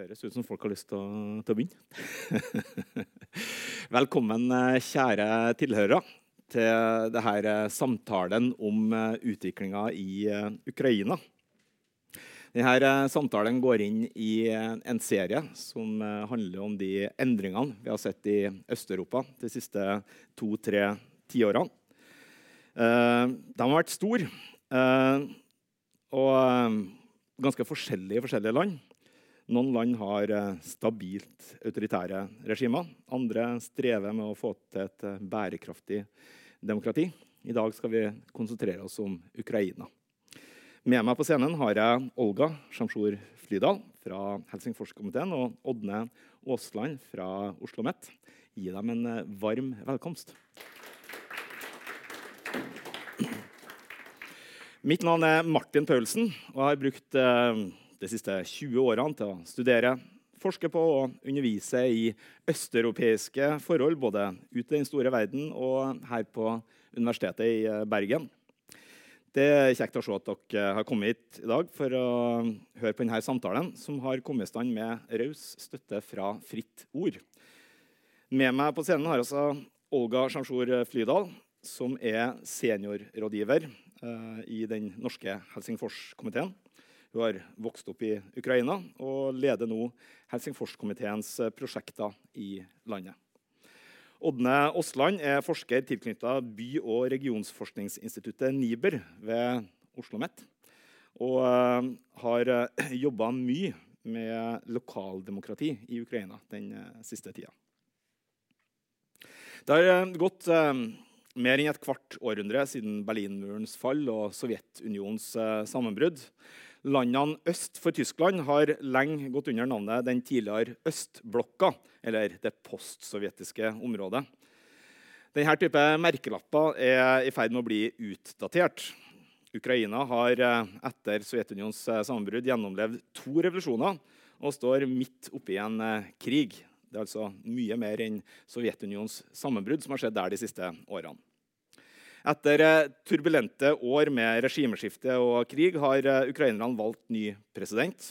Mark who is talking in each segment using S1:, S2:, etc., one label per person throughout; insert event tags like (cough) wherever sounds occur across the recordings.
S1: høres ut som folk har lyst til å, til å begynne. (laughs) Velkommen, eh, kjære tilhørere, til denne samtalen om eh, utviklinga i eh, Ukraina. Denne samtalen går inn i en serie som handler om de endringene vi har sett i Øst-Europa de siste to-tre tiårene. De har vært store og ganske forskjellige i forskjellige land. Noen land har eh, stabilt autoritære regimer. Andre strever med å få til et eh, bærekraftig demokrati. I dag skal vi konsentrere oss om Ukraina. Med meg på scenen har jeg Olga Shamsjor Flydal fra Helsingforskomiteen og Ådne Aasland fra Oslo OsloMet. Gi dem en eh, varm velkomst. Mitt navn er Martin Paulsen, og jeg har brukt de siste 20 årene til å studere, forske på og undervise i østeuropeiske forhold, både ute i den store verden og her på Universitetet i eh, Bergen. Det er kjekt å se at dere har kommet hit i dag for å høre på denne samtalen, som har kommet i stand med raus støtte fra Fritt Ord. Med meg på scenen har altså Olga Sjansjor Flydal, som er seniorrådgiver eh, i den norske Helsingforskomiteen. Hun har vokst opp i Ukraina og leder nå Helsingforskomiteens eh, prosjekter i landet. Ådne Aasland er forsker tilknyttet by- og regionsforskningsinstituttet NIBR ved Oslo OsloMet. Og uh, har (clears throat) uh, jobba mye med lokaldemokrati i Ukraina den siste tida. Det har gått mer enn et kvart århundre siden Berlinmurens fall og Sovjetunionens sammenbrudd. Landene øst for Tyskland har lenge gått under navnet den tidligere østblokka, eller det postsovjetiske området. Denne type merkelapper er i ferd med å bli utdatert. Ukraina har eh, etter Sovjetunions eh, sammenbrudd gjennomlevd to revolusjoner og står midt oppi en eh, krig. Det er altså mye mer enn Sovjetunions sammenbrudd som har skjedd der de siste årene. Etter eh, turbulente år med regimeskifte og krig har eh, ukrainerne valgt ny president.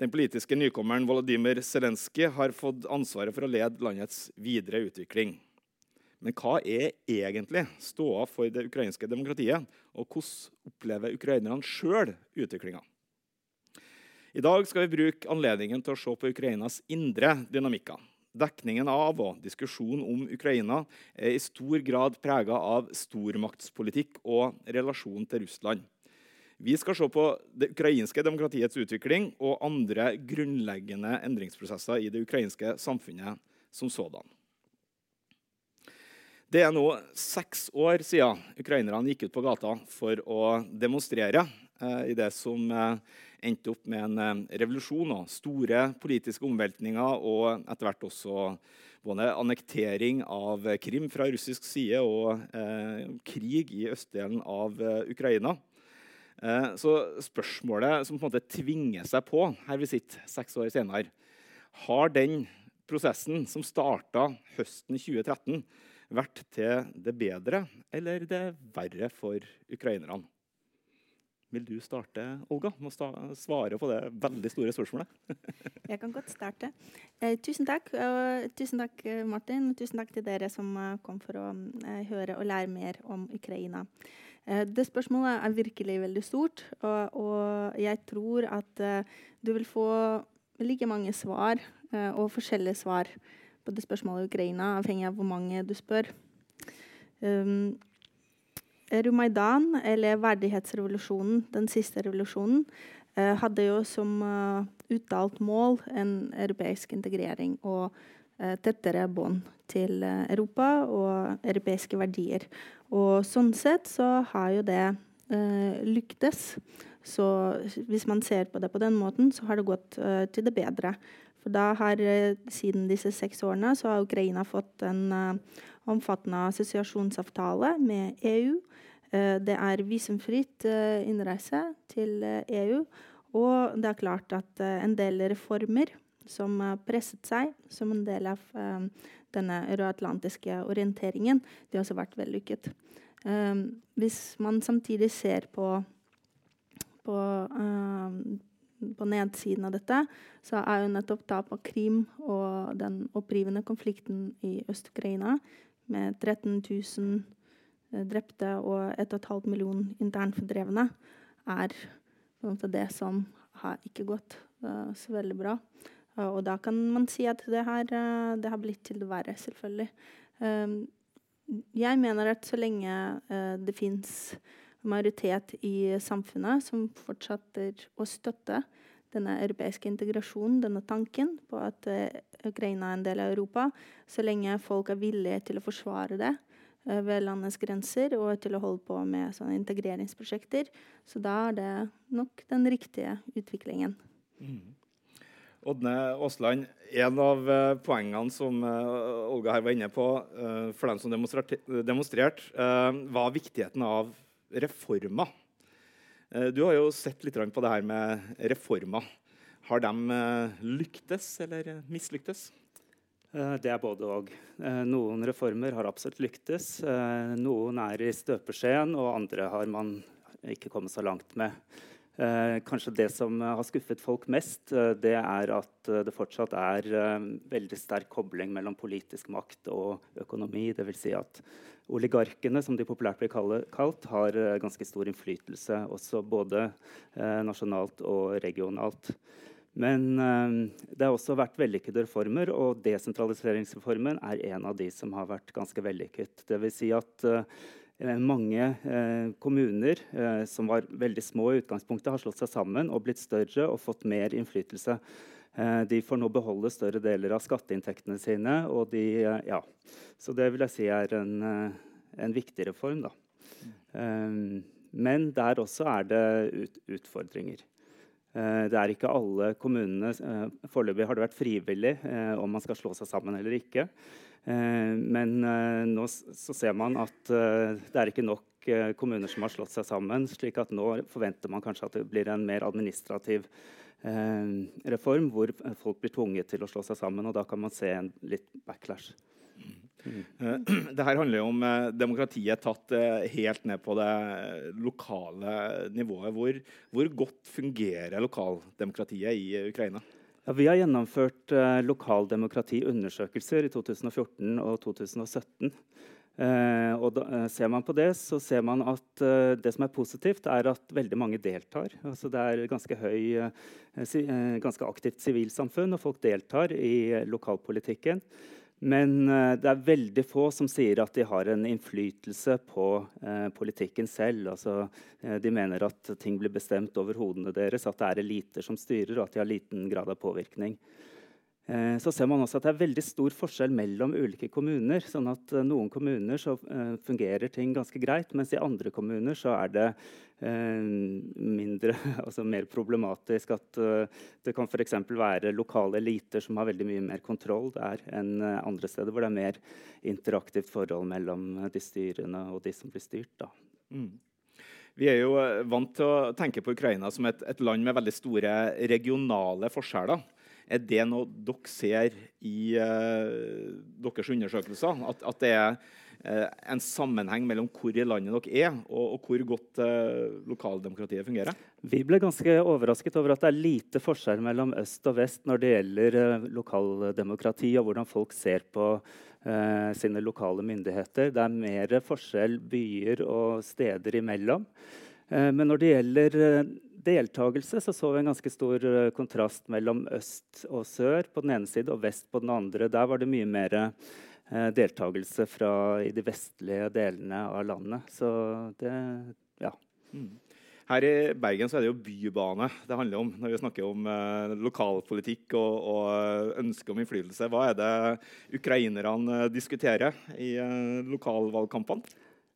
S1: Den politiske nykommeren Volodymyr Zelenskyj har fått ansvaret for å lede landets videre utvikling. Men hva er egentlig ståa for det ukrainske demokratiet, og hvordan opplever ukrainerne sjøl utviklinga? I dag skal vi bruke anledningen til å se på Ukrainas indre dynamikker. Dekningen av og diskusjonen om Ukraina er i stor grad prega av stormaktspolitikk og relasjonen til Russland. Vi skal se på det ukrainske demokratiets utvikling og andre grunnleggende endringsprosesser i det ukrainske samfunnet som sådan. Det er nå seks år siden ukrainerne gikk ut på gata for å demonstrere eh, i det som eh, endte opp med en eh, revolusjon og store politiske omveltninger og etter hvert også både annektering av Krim fra russisk side og eh, krig i østdelen av eh, Ukraina. Eh, så spørsmålet som på en måte tvinger seg på her vi sitter seks år senere, har den prosessen som starta høsten 2013, vært til det bedre eller det verre for ukrainerne? Vil du starte, Olga? Må svare på det veldig store spørsmålet. (laughs)
S2: jeg kan godt starte. Eh, tusen takk. Og, tusen takk, eh, Martin. Tusen takk til dere som uh, kom for å eh, høre og lære mer om Ukraina. det spørsmålet er virkelig veldig stort, og, og jeg tror at du vil få like mange svar og forskjellige svar på det spørsmålet Ukraina, avhengig av hvor mange du spør. Um, Rumaidan, eller verdighetsrevolusjonen, den siste revolusjonen, eh, hadde jo som uh, uttalt mål en europeisk integrering og uh, tettere bånd til Europa og europeiske verdier. Og sånn sett så har jo det lyktes. Så hvis man ser på det på den måten, så har det gått til det bedre. For da har siden disse seks årene så har Ukraina fått en omfattende assosiasjonsavtale med EU. Eh, det er visumfritt eh, innreise til EU. Eh, e og det er klart at en del reformer som presset seg som en del av denne euroatlantiske orienteringen, de har også vært vellykket. hvis man samtidig ser på, på på nedsiden av dette, så er jo nettopp tap av Krim og den opprivende konflikten i Øst-Ukraina med 13 000 eh, drepte og 1,5 million internt fordrevne, er det som har ikke gått uh, så veldig bra. Uh, og da kan man si at det uh, det har blitt til det verre, selvfølgelig. Jeg mener at så lenge det fins majoritet i samfunnet som fortsetter å støtte denne europeiske integrasjonen, denne tanken på at Ukraina er en del av Europa, så lenge folk er villige til å forsvare det uh, ved landets grenser og til å holde på med sånne integreringsprosjekter, så da er det nok den riktige utviklingen. Mm.
S1: Ådne Aasland, en av uh, poengene som Olga her var inne på for dem som demonstrerte, var viktigheten av reformer. Eh, du har jo sett litt på det her med reformer. Har de eh, lyktes eller mislyktes?
S3: Eh, det er både og. Noen reformer har absolutt lyktes. Noen er i støpeskjeen, og andre har man ikke kommet så langt med. Kanskje det som har skuffet folk mest, det er at det fortsatt er veldig sterk kobling mellom politisk makt og økonomi. Vil si at oligarkene, som de populært blir kalt, har eh, ganske stor innflytelse, også både eh, nasjonalt og regionalt. Men eh, det har også vært vellykkede reformer, og desentraliseringsreformen er en av de som har vært ganske vellykket. Dvs. Si at eh, mange eh, kommuner eh, som var veldig små i utgangspunktet, har slått seg sammen og blitt større og fått mer innflytelse. Eh, de får nå beholde større deler av skatteinntektene sine. De, ja. Så det vil jeg si er en, en viktig reform. Da. Men der også er det ut, utfordringer. Det er ikke alle kommunene Foreløpig har det vært frivillig om man skal slå seg sammen eller ikke. Men nå så ser man at det er ikke nok kommuner som har slått seg sammen. slik at nå forventer man kanskje at det blir en mer administrativ Eh, reform hvor folk blir tvunget til å slå seg sammen. og Da kan man se en litt backlash.
S1: Mm. (clears throat) Det her handler jo om eh, demokratiet tatt helt ned på det lokale nivået. Hvor, hvor godt fungerer lokaldemokratiet i Ukraina?
S3: Ja, vi har gjennomført eh, lokaldemokratiundersøkelser i 2014 og 2017. Eh, og da, Ser man på det, så ser man at eh, det som er positivt, er at veldig mange deltar. Altså det er ganske, høy, si, ganske aktivt sivilsamfunn, og folk deltar i lokalpolitikken. Men det er veldig få som sier at de har en innflytelse på politikken selv. Altså, de mener at ting blir bestemt over hodene deres, at det er eliter som styrer, og at de har liten grad av påvirkning. Eh, så ser man også at det er veldig stor forskjell mellom ulike kommuner. sånn at uh, Noen kommuner så uh, fungerer ting ganske greit, mens i andre kommuner så er det mindre, (laughs) altså mer problematisk. At det kan f.eks. være lokale eliter som har veldig mye mer kontroll der enn andre steder hvor det er mer interaktivt forhold mellom de styrende og de som blir styrt. Da. Mm.
S1: Vi er jo vant til å tenke på Ukraina som et, et land med veldig store regionale forskjeller. Er det noe dere ser i uh, deres undersøkelser? At, at det er uh, en sammenheng mellom hvor i landet dere er, og, og hvor godt uh, lokaldemokratiet fungerer?
S3: Vi ble ganske overrasket over at det er lite forskjell mellom øst og vest når det gjelder lokaldemokrati og hvordan folk ser på sine lokale myndigheter. Det er mer forskjell byer og steder imellom. men når det gjelder deltakelse så, så vi en ganske stor uh, kontrast mellom øst og sør på den ene side og vest på den andre. Der var det mye mer uh, deltakelse fra, i de vestlige delene av landet. Så det Ja. Mm.
S1: Her i Bergen så er det jo bybane det handler om når vi snakker om eh, lokalpolitikk og, og ønske om innflytelse. Hva er det ukrainerne diskuterer i lokalvalgkampene?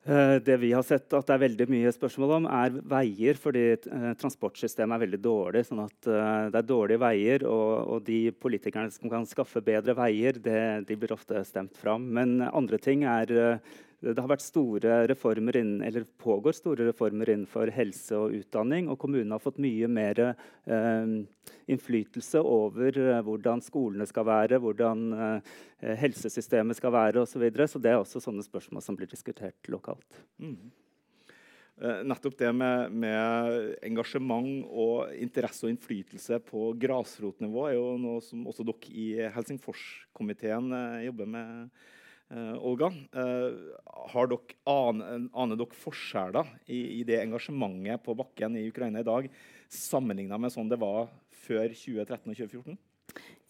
S3: Eh, det vi har sett at det er veldig mye spørsmål om, er veier. Fordi eh, transportsystemet er veldig dårlig. sånn at eh, Det er dårlige veier, og, og de politikerne som kan skaffe bedre veier, det, de blir ofte stemt fram. Men andre ting er det har vært store reformer innen, eller pågår store reformer innenfor helse og utdanning. Og kommunene har fått mye mer eh, innflytelse over eh, hvordan skolene skal være, hvordan eh, helsesystemet skal være osv. Så, videre. så det er også sånne spørsmål som blir diskutert lokalt. Mm.
S1: Uh, nettopp det med, med, engasjement og interesse og innflytelse på grasrotnivå er jo noe som også dere i Helsingforskomiteen uh, jobber med. Uh, Olga, har dere, aner, aner dere forskjeller i, i, det engasjementet på bakken i Ukraina i dag sammenligna med sånn det var før 2013 og 2014?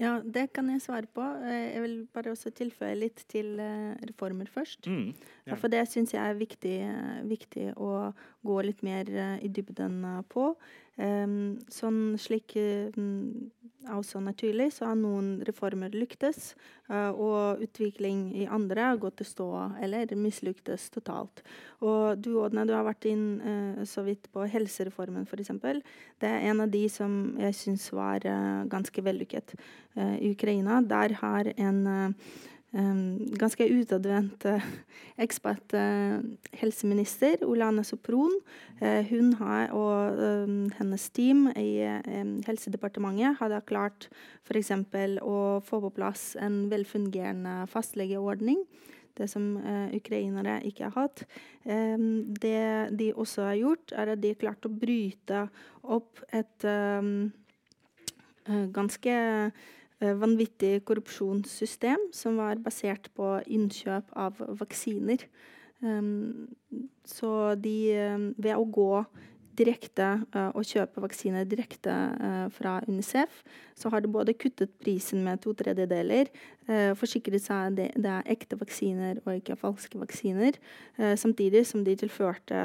S2: Ja, det kan jeg svare på. Eh, jeg vil bare også tilføye litt til eh, reformer først. Mm, ja. For det syns jeg er viktig, eh, viktig, å gå litt mer i dybden på. Um, sånn slik um, også naturlig så har noen reformer lyktes, og utvikling i andre har gått til stå eller mislyktes totalt. Og du Ådne, du har vært inn så vidt på helsereformen f.eks. Det er en av de som jeg syns var ganske vellykket i Ukraina. Der har en Um, ganske utadvendt uh, ekspert helseminister, Olane Sopron. Hun har, og hennes team i Helsedepartementet hadde klart f.eks. å få på plass en velfungerende fastlegeordning. Det som ukrainere ikke har hatt. Det de også har gjort, er at de har klart å bryte opp et ganske Eh, vanvittig korrupsjonssystem som var basert på innkjøp av vaksiner. Um, så de, um, ved å gå direkte uh, og kjøpe vaksiner direkte fra Unicef, så har de både kuttet prisen med to tredjedeler, forsikret seg at det, er ekte vaksiner og ikke falske vaksiner, samtidig som de tilførte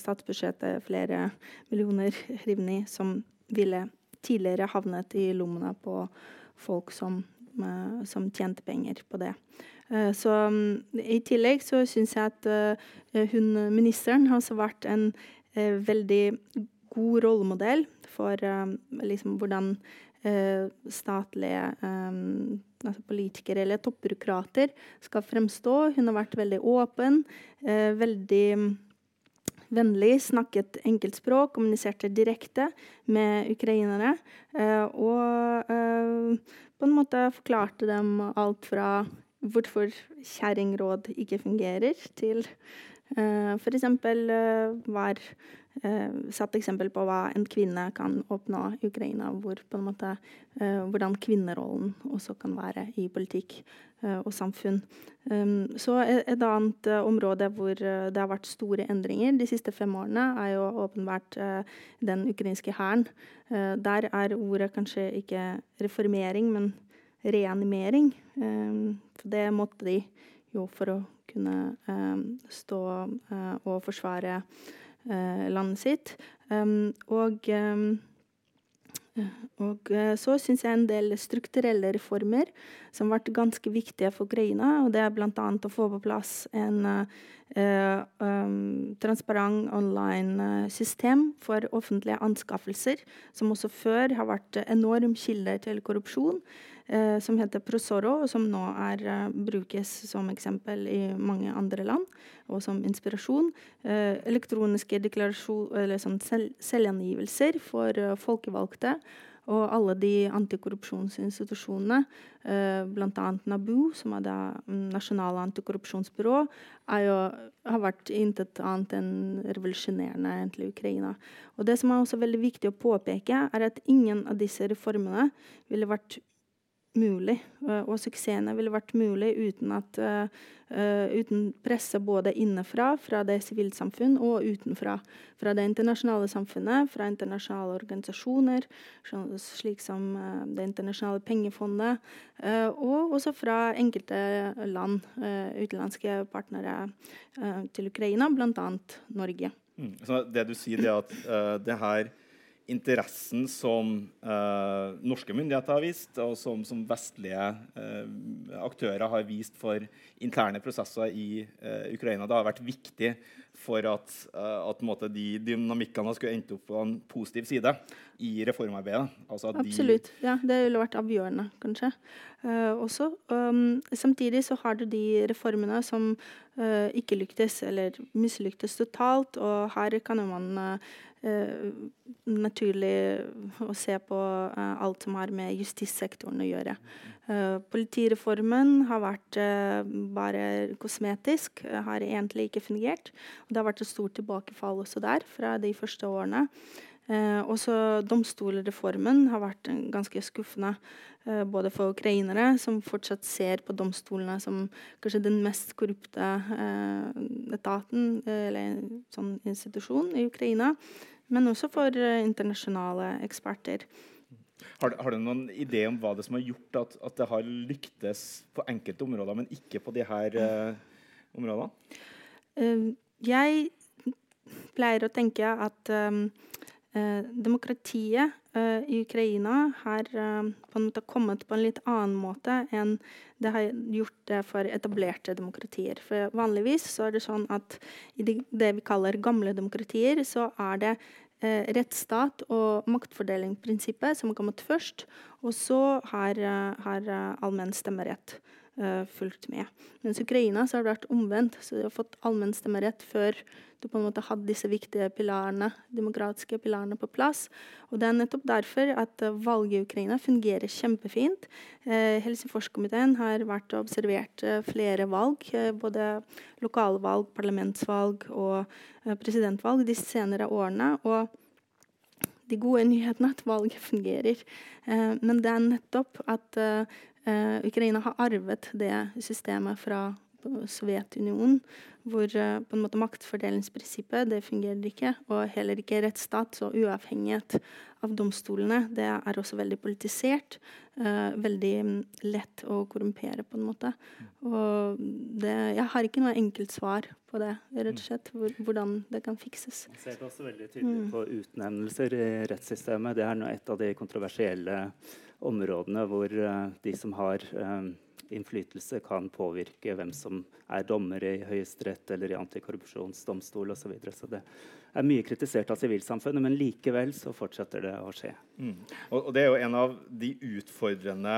S2: statsbudsjettet flere millioner hrivni som ville tidligere havnet i lommene på folk som, uh, som tjente penger på det. Uh, så um, I tillegg så syns jeg at uh, hun ministeren har også vært en veldig god rollemodell for liksom hvordan statlige altså politikere eller toppbyråkrater skal fremstå. Hun har vært veldig åpen, veldig vennlig, snakket enkeltspråk, kommuniserte direkte med ukrainere. Eh, og eh, på en måte forklarte dem alt fra hvorfor kjerringråd ikke fungerer, til uh, f.eks. Var satt eksempel på hva en kvinne kan oppnå i Ukraina. Hvor, måte, uh, hvordan kvinnerollen også kan være i politikk. Eh, og samfunn. Um, så et annet uh, område hvor uh, det har vært store endringer de siste fem årene, er jo åpenbart uh, den ukrainske hæren. der er ordet kanskje ikke reformering, men reanimering. Um, for det måtte de jo for å kunne um, stå og forsvare landet sitt. og og eh, så syns jeg en del strukturelle reformer som ble ganske viktige for Ukraina. og Det er bl.a. å få på plass en uh, um, transparent online-system for offentlige anskaffelser, som også før har vært enorm kilde til korrupsjon. Uh, som heter Prosoro, som nå er, uh, brukes som eksempel i mange andre land og som inspirasjon. Eh, elektroniske eller sånn sel selvangivelser for folkevalgte. Og alle de antikorrupsjonsinstitusjonene, eh, bl.a. NABU, som er det mm, nasjonale antikorrupsjonsbyrå, jo, har vært intet annet enn revolusjonerende egentlig Ukraina. Og det som er også veldig viktig å påpeke, er at ingen av disse reformene ville vært mulig. Eh, og suksessene ville vært mulig uten, at, uh, uten presset både innenfra, fra det sivilsamfunn, og utenfra. Fra det internasjonale samfunnet, fra internasjonale organisasjoner, slik som uh, Det internasjonale pengefondet, uh, og også fra enkelte land, utenlandske partnere til Ukraina, bl.a. Norge.
S1: Mm. Så det du sier, er at det her interessen som eh, norske myndigheter har vist, og som, som vestlige eh, aktører har vist for interne prosesser i eh, Ukraina. Det har vært viktig for at, at de dynamikkene skulle endt opp på en positiv side i reformarbeidet.
S2: Altså Absolutt. De ja, det ville vært avgjørende, kanskje. også. Um, samtidig så har du de reformene som ikke lyktes, eller mislyktes totalt. Og her kan man uh, naturlig å se på uh, alt som har med justissektoren å gjøre. Uh, politireformen har vært bare kosmetisk, har egentlig ikke fungert. Det har vært et stort tilbakefall også der fra de første årene. Eh, også domstolreformen har vært ganske skuffende. Eh, både for ukrainere, som fortsatt ser på domstolene som kanskje den mest korrupte eh, etaten eller sånn institusjon i Ukraina. Men også for eh, internasjonale eksperter.
S1: Har, har, du noen idé om hva det som har gjort at, at det har lyktes på enkelte områder, men ikke på de her uh, områdene?
S2: Uh, jeg pleier å tenke at um, uh, demokratiet i Ukraina har eh, på en måte kommet på en litt annen måte enn det har gjort det for etablerte demokratier. For Vanligvis så er det sånn at i det, det vi kaller gamle demokratier, så er det eh, rettsstat og maktfordelingsprinsippet som har kommet først. Og så har, har allmenn stemmerett uh, fulgt med. Mens Ukraina så har det vært omvendt. så De har fått allmenn stemmerett før du på en måte hadde disse viktige pilarene, demokratiske pilarene på plass. Og Det er nettopp derfor at uh, valget i Ukraina fungerer kjempefint. Uh, Helsingforskomiteen har vært og observert uh, flere valg, både lokalvalg, parlamentsvalg og presidentvalg de senere årene. og de gode nyhetene at valget fungerer. Eh, men det er nettopp at eh, Ukraina har arvet det systemet fra Sovjetunionen, hvor uh, på en måte maktfordelingsprinsippet det fungerer ikke. Og heller ikke rettsstat og uavhengighet av domstolene. Det er også veldig politisert. Uh, veldig um, lett å korrumpere, på en måte. Og det, jeg har ikke noe enkelt svar på det, rett og slett. Hvor, hvordan det kan fikses.
S3: Man ser det også veldig tydelig mm. på utnevnelser i rettssystemet. Det er et av de kontroversielle områdene hvor uh, de som har um, innflytelse, kan påvirke hvem som er dommere i Høyesterett eller i antikorrupsjonsdomstol osv. Så, videre. så det er mye kritisert av sivilsamfunnet, men likevel så fortsetter det å skje.
S1: Mm. Og, det er jo en av de utfordrende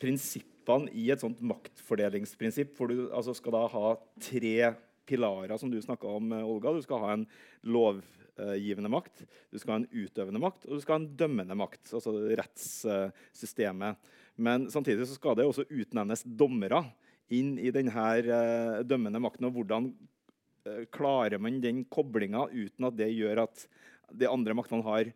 S1: prinsippene i et sånt maktfordelingsprinsipp, hvor du altså, skal da ha tre pilarer, som du snakka om, Olga. Du skal ha en lov lovgivende makt, du skal ha en utøvende makt og du skal ha en dømmende makt. altså rettssystemet. Men samtidig så skal det også utnevnes dommere inn i denne uh, dømmende makten. og Hvordan uh, klarer man den koblinga uten at det gjør at de andre maktene har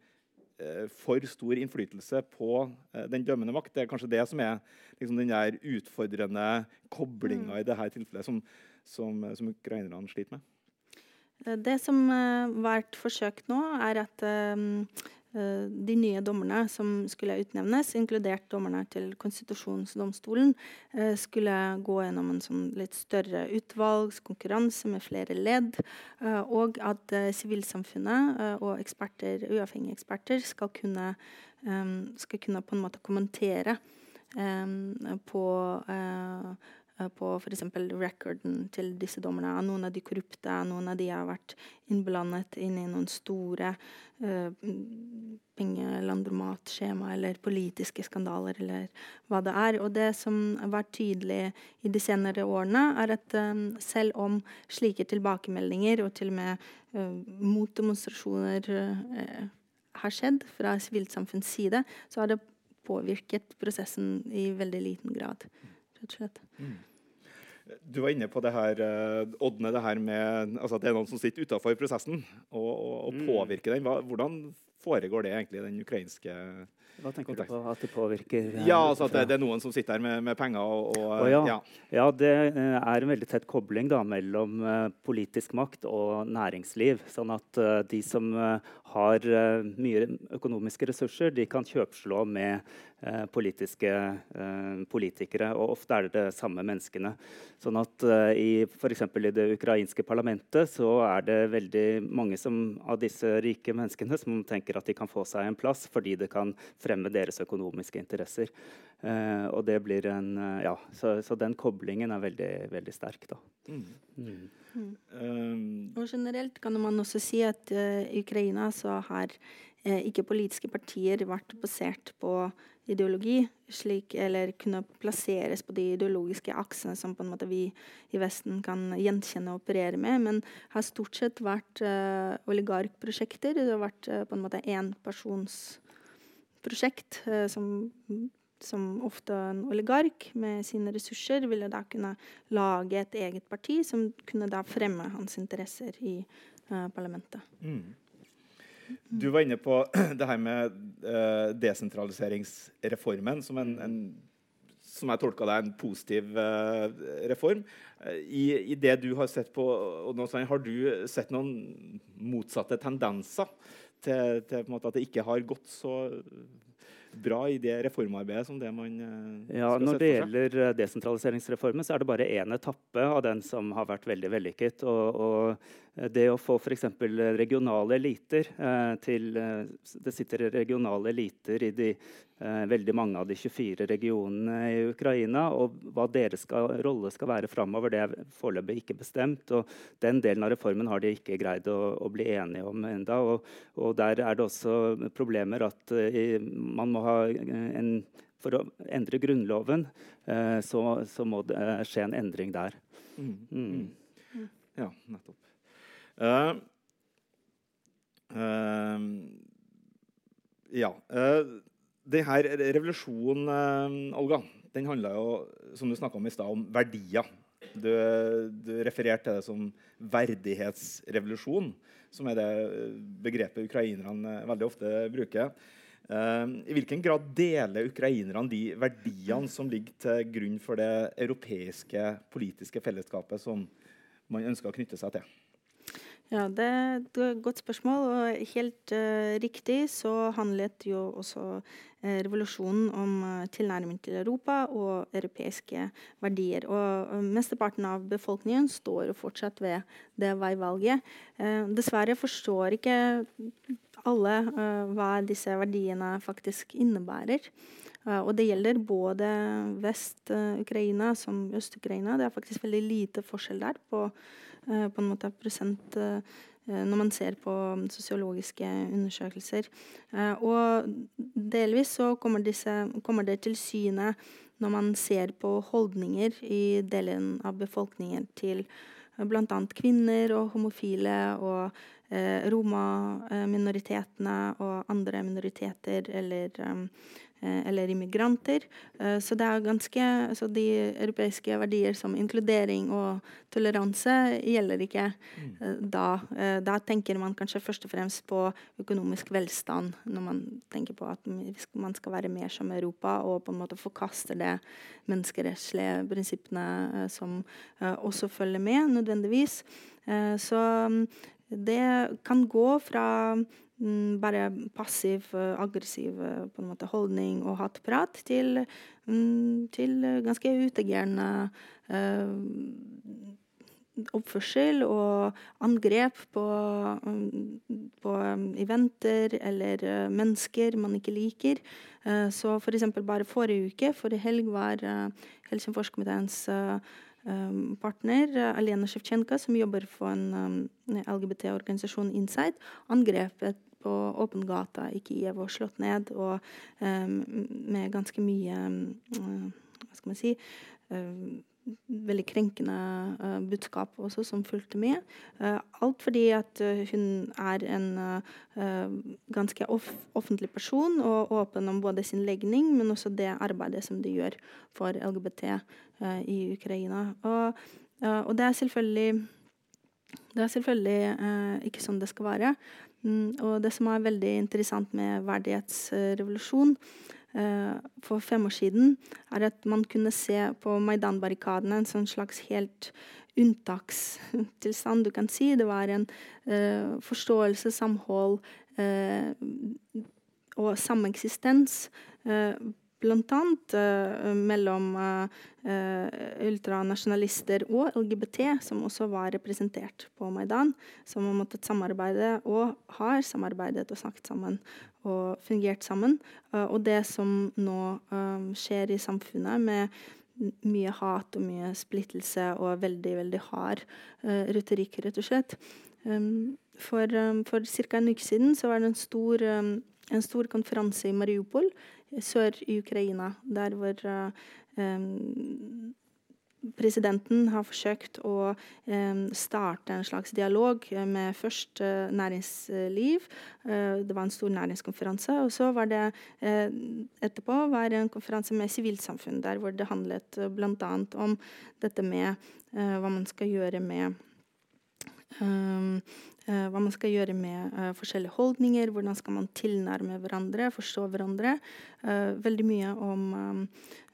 S1: for stor innflytelse på den dømmende makt? Det er kanskje det som er liksom, den der utfordrende koblinga mm. i dette tilfellet som, som, som ukrainerne sliter med.
S2: Eh, det som har uh, vært forsøkt nå, er at uh, de nye dommerne som skulle utnevnes, inkludert dommerne til konstitusjonsdomstolen, skulle gå gjennom en sånn litt større utvalgskonkurranse med flere ledd, og at sivilsamfunnet og eksperter, uavhengige eksperter skal kunne, skal kunne på en måte kommentere på Eh, på f.eks. recorden til disse dommerne. Noen av de korrupte, noen av de har vært innblandet inn i noen store uh, pengelandromatskjema eller politiske skandaler eller hva det er. Og det som har vært tydelig i de senere årene, er at um, selv om slike tilbakemeldinger og til og med uh, motdemonstrasjoner uh, har skjedd fra sivilsamfunns side, så har det påvirket prosessen i veldig liten grad rett og slett. Mm.
S1: Du var inne på det her, uh, Ådne, det her med altså at det er noen som sitter utafor prosessen og, og, og mm. påvirker den. Hva, hvordan foregår det egentlig i den ukrainske
S3: hva tenker du på at det påvirker?
S1: Ja, altså at det, det, er noen som sitter her med, med penger og, og
S3: oh, ja. Ja. ja. det eh, er en veldig tett kobling da, mellom uh, politisk makt og næringsliv. Sånn at uh, de som uh, har mye økonomiske ressurser, de kan kjøpslå med uh, politiske eh, politikere. Og ofte er det de samme menneskene. Sånn at uh, i f.eks. i det ukrainske parlamentet så er det veldig mange som, av disse rike menneskene som tenker at de kan få seg en plass fordi det kan fremme deres økonomiske interesser. Eh, og det blir en uh, Ja, så, så, den koblingen er veldig, veldig sterk, da. Mm. Mm.
S2: Mm. Um. Og generelt kan man også si at uh, Ukraina så har ikke politiske partier ble basert på ideologi, slik, eller kunne plasseres på de ideologiske aksene som på en måte vi i Vesten kan gjenkjenne og operere med, men har stort sett vært uh, oligarkprosjekter. Det har vært uh, på en måte enpersonsprosjekt uh, som, som ofte en oligark med sine ressurser ville da kunne lage et eget parti som kunne da fremme hans interesser i parlamentet. Mm.
S1: Du var inne på (clears throat) det her med uh, desentraliseringsreformen som en, en som jeg tolka deg, en positiv uh, reform. Uh, i, i, det du har sett på, noe, har du sett noen motsatte tendenser til, til at det ikke har gått så bra i det reformarbeidet som det man
S3: uh, ja, Når det gjelder desentraliseringsreformen, så er det bare én etappe av den som har vært veldig vellykket. og, og det å få f.eks. regionale eliter eh, til eh, Det sitter regionale eliter i de, eh, veldig mange av de 24 regionene i Ukraina. Og hva deres skal, rolle skal være framover, det er foreløpig ikke bestemt. Og den delen av reformen har de ikke greid å, å bli enige om enda, og, og, der er det også problemer at i, man må ha en For å endre Grunnloven så, så, må det skje en endring der. Mm.
S1: Mm. Ja, nettopp. Uh, uh, ja. Uh, her revolusjonen, Olga, den handla jo som du om i sted, om verdier. Du, du refererte til det som verdighetsrevolusjon, som er det begrepet ukrainerne veldig ofte bruker. I hvilken grad deler ukrainerne de verdiene som ligger til grunn for det europeiske politiske fellesskapet som man ønsker å knytte seg til?
S2: Ja, Det er et godt spørsmål. og Helt uh, riktig så handlet jo også uh, revolusjonen om uh, tilnærming til Europa og europeiske verdier. Og Mesteparten av befolkningen står jo fortsatt ved det veivalget. dessverre forstår ikke alle hva disse verdiene faktisk innebærer. og det gjelder både Vest-Ukraina som Øst-Ukraina. Det er faktisk veldig lite forskjell der på på en måte prosent eh, når man ser på sosiologiske undersøkelser. Eh, og delvis så kommer, disse, kommer det til syne når man ser på holdninger i delen av befolkningen til bl.a. kvinner og homofile og eh, romaminoritetene og andre minoriteter eller Eh, eller immigranter. Eh, så det er ganske så De europeiske verdier som inkludering og toleranse gjelder ikke mm. Eh, da. Da tenker man kanskje først og fremst på økonomisk velstand, når man tenker på at man skal være mer som Europa, og på en måte forkaster det menneskerettslige prinsippene som også følger med, nødvendigvis. Så mm, det kan gå fra bare passiv, eh, aggressiv eh, på en måte, holdning og hatprat til, mm, til ganske utagerende uh, oppførsel og angrep på, um, på eventer eller mennesker man ikke liker. Så eksempel bare forrige uke, forrige helg, var Helsingforskomiteens partner, Alena Sjevtsjenko, som jobber for en LGBT-organisasjon Inside, angrepet på åpen gata i Kiev og slått ned, og um, med ganske mye um, Hva skal man si um, veldig krenkende uh, budskap også som fulgte med. Uh, alt fordi at uh, hun er en ganske off offentlig person og åpen om både sin legning, men også det arbeidet som de gjør for LGBT i Ukraina. Og, og, det er selvfølgelig det er selvfølgelig ikke sånn det skal være. Mm, og det som er veldig interessant med verdighetsrevolusjon uh, for fem år siden, er at man kunne se på Maidan-barrikadene en sånn slags helt unntakstilstand, du kan si. Det var en uh, forståelse, samhold uh, og sameksistens bl.a. Uh, mellom uh, ultranasjonalister og LGBT, som også var representert på Maidan, som har måttet samarbeide og har samarbeidet og snakket sammen og fungert sammen. Uh, og det som nå skjer i samfunnet med mye hat og mye splittelse og veldig, veldig hard retorikk, rett og slett. Um, for, um, for ca. en uke siden så var det en stor, um, en stor konferanse i Mariupol, sør i Ukraina, der hvor um, presidenten har forsøkt å eh, starte en slags dialog med først eh, næringsliv. Eh, det var en stor næringskonferanse. Og så var det etterpå var en konferanse med sivilsamfunn, der hvor det handlet bl.a. om dette med hva man skal gjøre med hva man skal gjøre med uh, forskjellige holdninger, hvordan skal man tilnærme hverandre, forstå hverandre. Uh, veldig mye om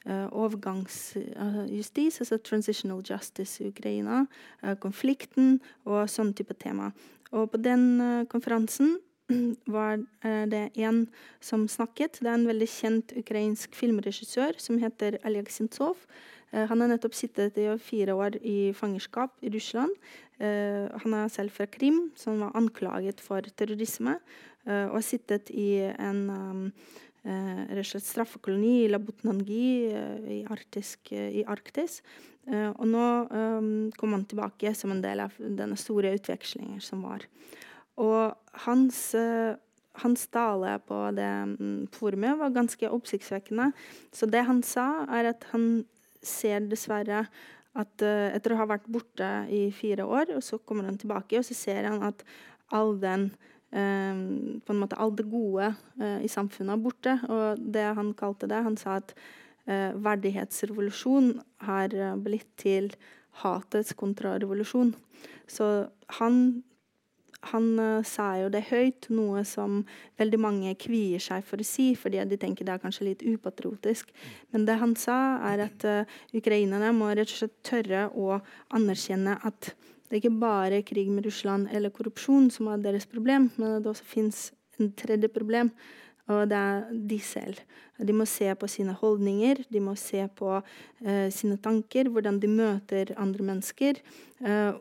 S2: overgangsjustis, altså transitional justice i Ukraina, konflikten og sånn type tema. Og på den konferansen (clears throat) var det en som snakket. Det er en veldig kjent ukrainsk filmregissør som heter Oleg Sentsov. Han har nettopp sittet i fire år i fangenskap i Russland. Uh, han er selv fra Krim, som var anklaget for terrorisme. Uh, og har sittet i en straffekoloni i Labutnangi i, Arktisk, i, Arktis. og nå kom han tilbake som en del av denne store utvekslingen som var. Og hans, hans tale på det um, forumet var ganske oppsiktsvekkende. Så det han sa, er at han ser dessverre at uh, etter å ha vært borte i fire år, og så kommer han tilbake, og så ser han at all den uh, på en måte all det gode uh, i samfunnet er borte. Og det han kalte det, han sa at verdighetsrevolusjon har blitt til hatets kontrarevolusjon. Så han han uh, sa jo det høyt, noe som veldig mange kvier seg for å si, fordi de tenker det er kanskje litt upatriotisk. Men det han sa, er at uh, ukrainerne må rett og slett tørre å anerkjenne at det ikke bare er krig med Russland eller korrupsjon som er deres problem, men det også fins en tredje problem. Og det er de selv. De må se på sine holdninger, de må se på uh, sine tanker, hvordan de møter andre mennesker.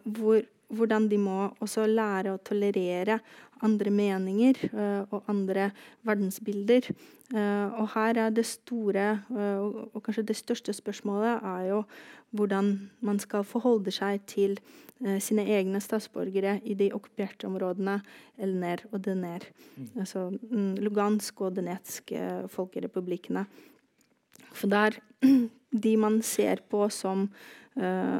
S2: hvor hvordan de må også lære å tolerere andre meninger uh, og andre verdensbilder. Uh, og her er det store, uh, og, kanskje det største spørsmålet, er jo hvordan man skal forholde seg til sine egne statsborgere i de okkuperte områdene Elner og Dener. Mm. Altså um, Lugansk og Donetsk folkerepublikkene. For der (clears throat) de man ser på som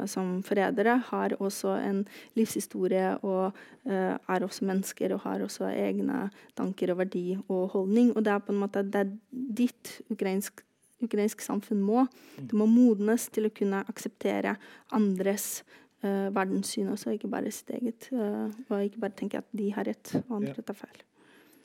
S2: som forrædere, har også en livshistorie og uh, er også mennesker og har også egne tanker og verdi og holdning. Og det er på en måte det er ditt ukrainsk, ukrainsk samfunn må. Det må modnes til å kunne akseptere andres uh, verdenssyn også, ikke bare sitt eget. og ikke bare tenke at de har rett og andre tar feil.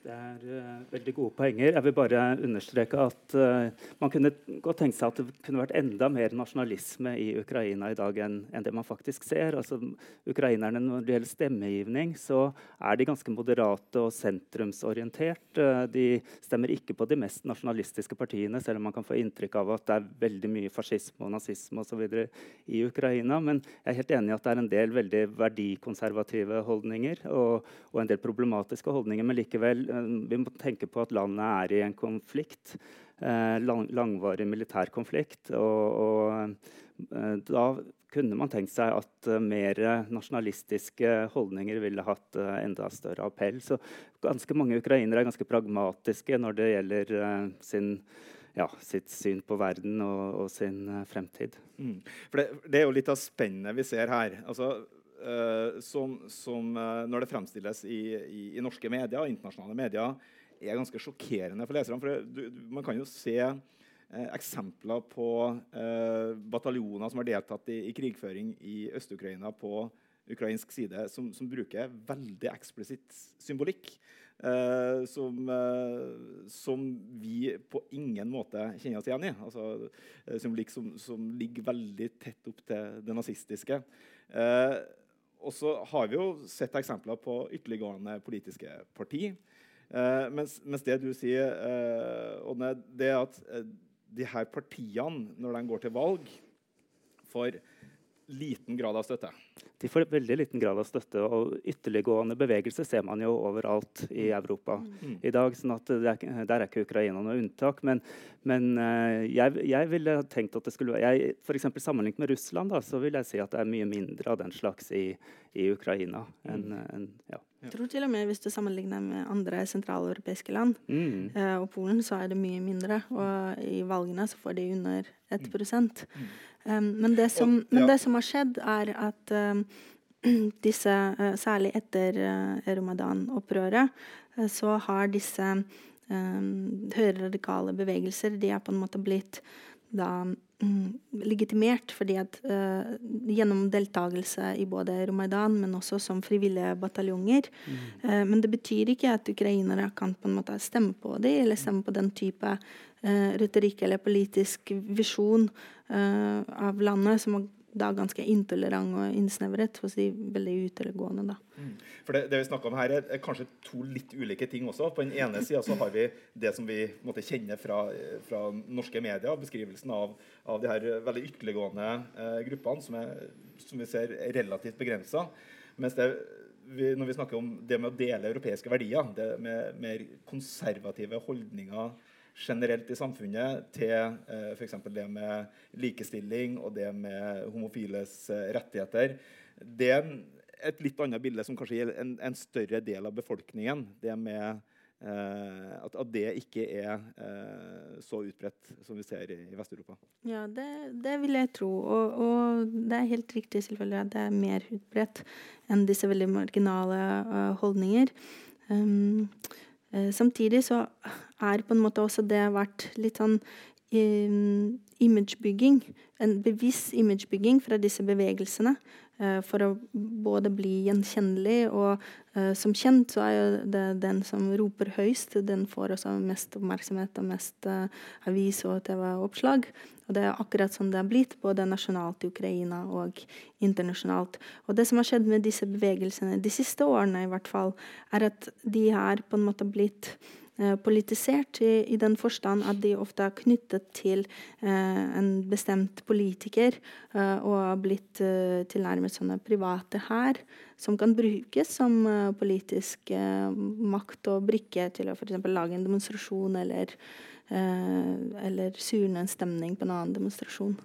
S3: Det er uh, veldig gode poenger. Jeg vil bare understreke at uh, man kunne godt tenke seg at det kunne vært enda mer nasjonalisme i Ukraina i dag enn, enn det man faktisk ser. Altså, ukrainerne Når det gjelder stemmegivning, så er de ganske moderate og sentrumsorientert. Uh, de stemmer ikke på de mest nasjonalistiske partiene, selv om man kan få inntrykk av at det er veldig mye fascisme og nazisme og så i Ukraina. Men jeg er helt enig i at det er en del veldig verdikonservative holdninger og, og en del problematiske holdninger. men likevel vi må tenke på at landet er i en konflikt. Eh, lang, langvarig militær konflikt. Og, og eh, da kunne man tenkt seg at mer nasjonalistiske holdninger ville hatt enda større appell. Så ganske mange ukrainere er ganske pragmatiske når det gjelder sin, ja, sitt syn på verden og, og sin fremtid. Mm.
S1: For det, det, er jo litt av spennet vi ser her. Altså, som, som uh, når det fremstilles i, i, i, norske medier, internasjonale medier, er ganske sjokkerende for leserne. For det, du, man kan jo se uh, eksempler på bataljoner som har deltatt i, i krigføring i Øst-Ukraina på ukrainsk side, som, som bruker veldig eksplisitt symbolikk. Uh, som, uh, som, vi på ingen måte kjenner oss igjen i. Altså, symbolikk som, som, ligger veldig tett opp til det nazistiske. Og så har vi jo sett eksempler på ytterliggående politiske parti. Eh, mens, mens, det du sier, eh, Ådne, det er at eh, de her partiene, når de går til valg, får liten grad av støtte.
S3: De får veldig liten grad av støtte. og Ytterliggående bevegelse ser man jo overalt i Europa mm. i dag. sånn at er, Der er ikke Ukraina noe unntak. Men, men uh, jeg, jeg, ville tenkt at det skulle være Sammenlignet med Russland da, så vil jeg si at det er mye mindre av den slags i, i Ukraina. enn
S1: Mm.
S3: en, ja.
S2: Jeg tror til og med hvis du sammenligner med andre sentraleuropeiske land
S3: Mm.
S2: eh, og Polen, så er det mye mindre. Og i valgene så får de under 1 um, men, det som,
S1: Mm. Og- ja.
S2: men det som har skjedd, er at um, (clears throat) disse, uh, særlig etter uh, Ramadan-opprøret, uh, så har disse um, høyreradikale bevegelser de er på en måte blitt da mm, legitimert fordi at uh, gjennom deltakelse i både Romaidan, men også som frivillige bataljonger. Eh, men det betyr ikke at ukrainere kan på en måte stemme på dem, eller stemme på den type uh, retorikk eller politisk visjon av landet, som da ganske intolerant og innsnevret hos de veldig utelegående. da.
S1: For det, det vi snakker om her, er, kanskje to litt ulike ting også. På den ene sida har vi det som vi måtte kjenne fra, fra norske medier, beskrivelsen av, av de her veldig ytterliggående eh, gruppene, som, er, som vi ser er relativt begrensa. Mens det, vi, når vi snakker om det med å dele europeiske verdier, det med mer konservative holdninger generelt i samfunnet til eh, f.eks. det med likestilling og det med homofiles eh, rettigheter. Det er et litt annet bilde som kanskje gjelder en, en større del av befolkningen. Det med eh, at, at det ikke er eh, så utbredt som vi ser i, i Vest-Europa.
S2: Ja, det, det vil jeg tro. Og, og det er helt riktig selvfølgelig at det er mer utbredt enn disse veldig marginale uh, holdninger. Um, samtidig så er på en måte også det vært litt sånn um, imagebygging. En bevisst imagebygging fra disse bevegelsene. Eh, for å både bli gjenkjennelig, og eh, som kjent så er jo det den som roper høyst, den får også mest oppmerksomhet og mest eh, avis- og TV-oppslag. Og det er akkurat sånn det har blitt, både nasjonalt i Ukraina og internasjonalt. Og det som har skjedd med disse bevegelsene de siste årene, i hvert fall, er at de har på en måte blitt politisert i, i den forstand at de ofte er knyttet til eh, en bestemt politiker eh, og har blitt eh, tilnærmet sånne private her, som kan brukes som eh, politisk eh, makt og brikke til å f.eks. lage en demonstrasjon eller eh, eller surne en stemning på en annen demonstrasjon.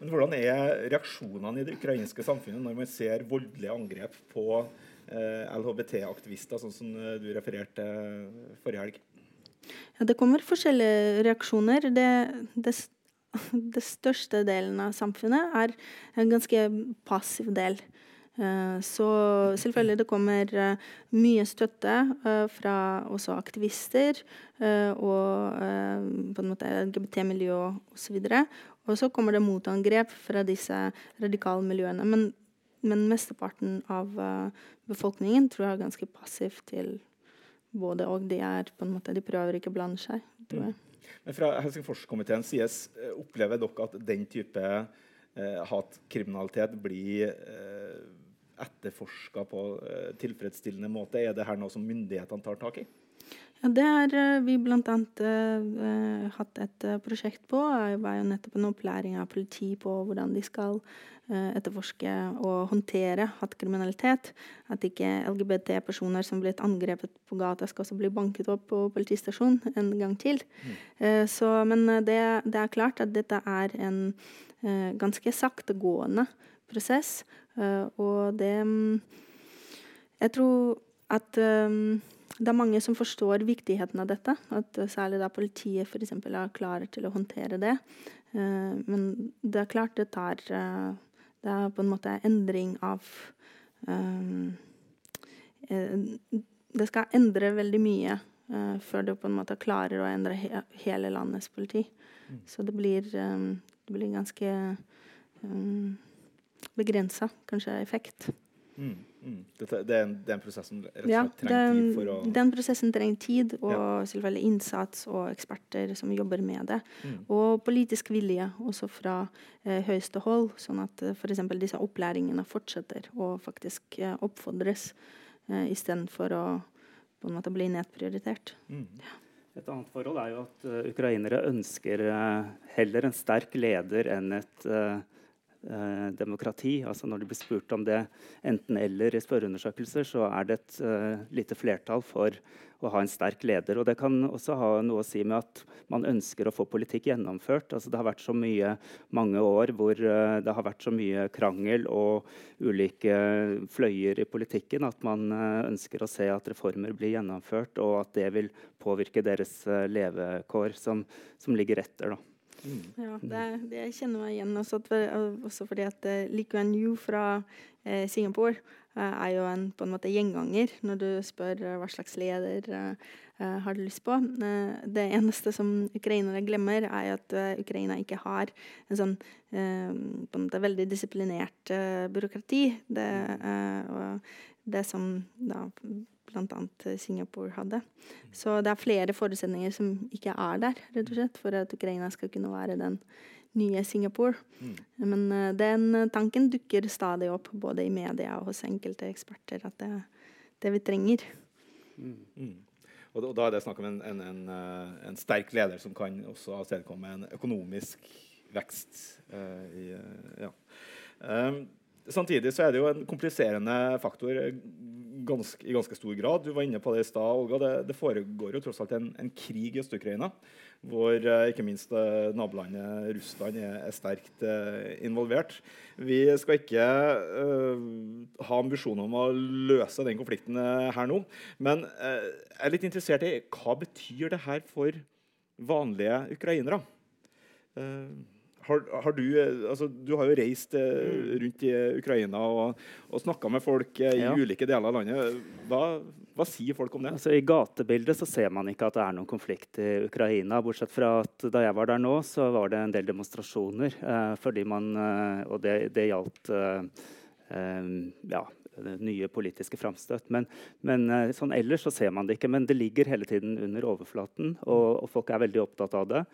S1: Men hvordan er reaksjonene i det ukrainske samfunnet når man ser voldelige angrep på eh, LHBT-aktivister, sånn som eh, du refererte forrige helg?
S2: Ja, det kommer forskjellige reaksjoner. Det, det, (laughs) det største delen av samfunnet er en ganske passiv del. Eh, Så selvfølgelig det kommer eh, mye støtte eh, fra også aktivister eh, og eh, på en måte LGBT-miljø osv. Og så kommer det motangrep fra disse radikale miljøene. Men, men mesteparten av eh, befolkningen tror jeg er ganske passiv til både og. De er på en måte, de prøver ikke å blande seg. tror jeg.
S1: Men fra Helsingforskomiteens side eh, opplever dere at den type eh, hatkriminalitet blir eh, etterforska på eh, tilfredsstillende måte? Er det her noe som myndighetene tar tak i?
S2: Ja, det har eh, vi bl.a. Uh, hatt et eh, prosjekt på. Det var jo nettopp en opplæring av politi på hvordan de skal eh, etterforske og håndtere hatkriminalitet. At ikke LGBT-personer som blitt angrepet på gata, skal også bli banket opp på politistasjonen en gang til. Eh, så, men eh, det, det er klart at dette er en eh, ganske saktegående prosess. eh, og det mm, Jeg tror at um, det er mange som forstår viktigheten av dette. At særlig da politiet for eksempel er klare til å håndtere det. Uh, men det er klart det tar uh, Det er på en måte endring av eh, Det skal endre veldig mye før du på en måte klarer å endre he hele landets politi. Så det blir, det blir ganske um, begrensa, kanskje, effekt.
S1: Mm, mm. Dette, det, er en, det er en prosess som rett og
S2: Ja,
S1: slett trenger
S2: den,
S1: tid for å
S2: den prosessen trenger tid, og
S1: Ja.
S2: selvfølgelig innsats og eksperter som jobber med det.
S1: Mm.
S2: Og politisk vilje også fra eh, høyeste hold, sånn at eh, f.eks. disse opplæringene fortsetter og faktisk eh, oppfordres, eh, istedenfor å på en måte bli nedprioritert.
S1: mm.
S3: Et annet forhold er jo at uh, ukrainere ønsker uh, heller en sterk leder enn et eh, eh, demokrati. Altså Når de blir spurt om det enten-eller i spørreundersøkelser, så er det et eh, lite flertall for å ha en sterk leder. Og Det kan også ha noe å si med at man ønsker å få politikk gjennomført. Altså Det har vært så mye mange år hvor eh, det har vært så mye krangel og ulike fløyer i politikken at man uh, ønsker å se at reformer blir gjennomført, og at det vil påvirke deres levekår som, som ligger etter. da.
S2: Mm. Ja, det, det, kjenner meg igjen. Også, også fordi at uh, Lee Kuan fra eh, Singapore uh, er jo en, på en måte gjenganger når du spør uh, hva slags leder har du lyst på. det eneste som ukrainere glemmer, er at Ukraina ikke har en sånn på en måte veldig disiplinert byråkrati. Det, det som da bl.a. Eh, Singapore hadde. Så det er flere forutsetninger som ikke er der, rett og slett, for at Ukraina skal kunne være den nye Singapore. Mm. Men uh, den tanken dukker stadig opp, både i media og hos enkelte eksperter, at det er det vi trenger.
S1: Mm. Mm. Og, da er det snakk om en, en, en, eh, en, sterk leder som kan også avstedkomme en økonomisk vekst. Uh, i, uh, ja. Um, samtidig så er det jo en kompliserende faktor ganske, i ganske stor grad. Du var inne på det i stad, Olga. Det, det, foregår jo tross alt en, en krig i Øst-Ukraina. Hvor eh, ikke minst eh, nabolandet Russland er, er sterkt eh, involvert. Vi skal ikke eh, ha ambisjoner om å løse den konflikten eh, her nå. Men eh, jeg er litt interessert i hva betyr det her for vanlige ukrainere? Uh, har, har du, altså, du, har jo reist eh, mm. rundt i Ukraina og, og snakka med folk eh, i ja. ulike deler av landet. Hva, hva, sier folk om det?
S3: Altså, I gatebildet så ser man ikke at det er noen konflikt i Ukraina. Bortsett fra at da jeg var der nå, så var det en del demonstrasjoner. Eh, fordi man, eh, og det, det gjaldt eh, eh, ja, nye politiske framstøt. Men, men sånn ellers så ser man det ikke. Men det ligger hele tiden under overflaten, og, og folk er veldig opptatt av det.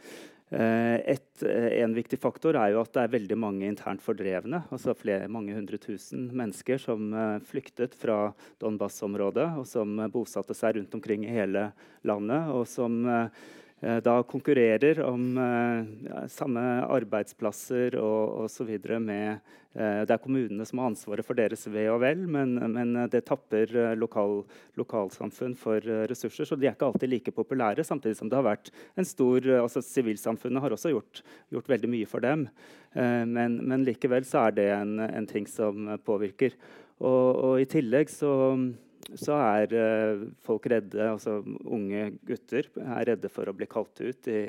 S3: Eh, et, eh, en viktig faktor er jo at det er veldig mange internt fordrevne. altså flere, Mange hundre tusen mennesker som uh, flyktet fra Donbas-området, og som bosatte seg rundt omkring i hele landet. og som Eh, da konkurrerer om eh, ja, samme arbeidsplasser og osv. med eh, Det er kommunene som har ansvaret for deres ve og vel, men, men det tapper lokal, lokalsamfunn for ressurser. Så de er ikke alltid like populære, samtidig som det har vært en stor altså Sivilsamfunnet har også gjort, gjort veldig mye for dem. Men, men, likevel så er det en, en ting som påvirker. Og, og i tillegg så så er uh, folk redde, altså unge gutter er redde for å bli kalt ut i,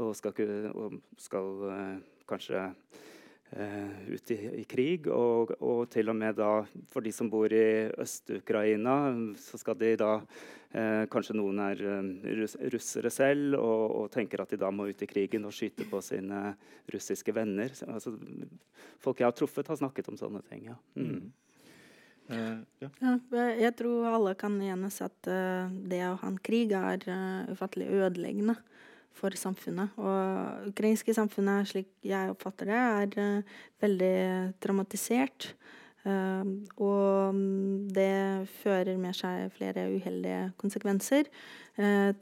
S3: og skal, og skal uh, kanskje uh, ut i, i krig. Og, og, til og med da, for de som bor i Øst-Ukraina, så skal de da Kanskje noen er uh, russere selv og, og, tenker at de da må ut i krigen og skyte på sine russiske venner. Altså, folk jeg har truffet, har snakket om sånne ting. ja. Mm.
S2: Uh, ja. Ja, jeg tror alle kan enes at uh, det å ha en krig er ufattelig ødeleggende for samfunnet. Og ukrainske samfunnet, slik jeg oppfatter det, er veldig traumatisert. og det fører med seg flere uheldige konsekvenser.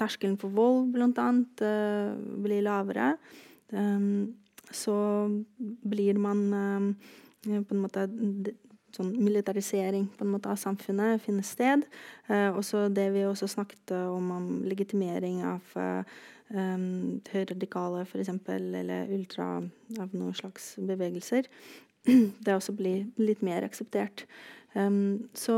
S2: terskelen for vold, bl.a., blir lavere. så blir man på en måte sånn militarisering på en måte av samfunnet finner sted. Eh, også det vi også snakket om, om legitimering av eh, um, høyradikale f.eks., eller ultra av noen slags bevegelser. (clears throat) Det også blir litt mer akseptert. Um, så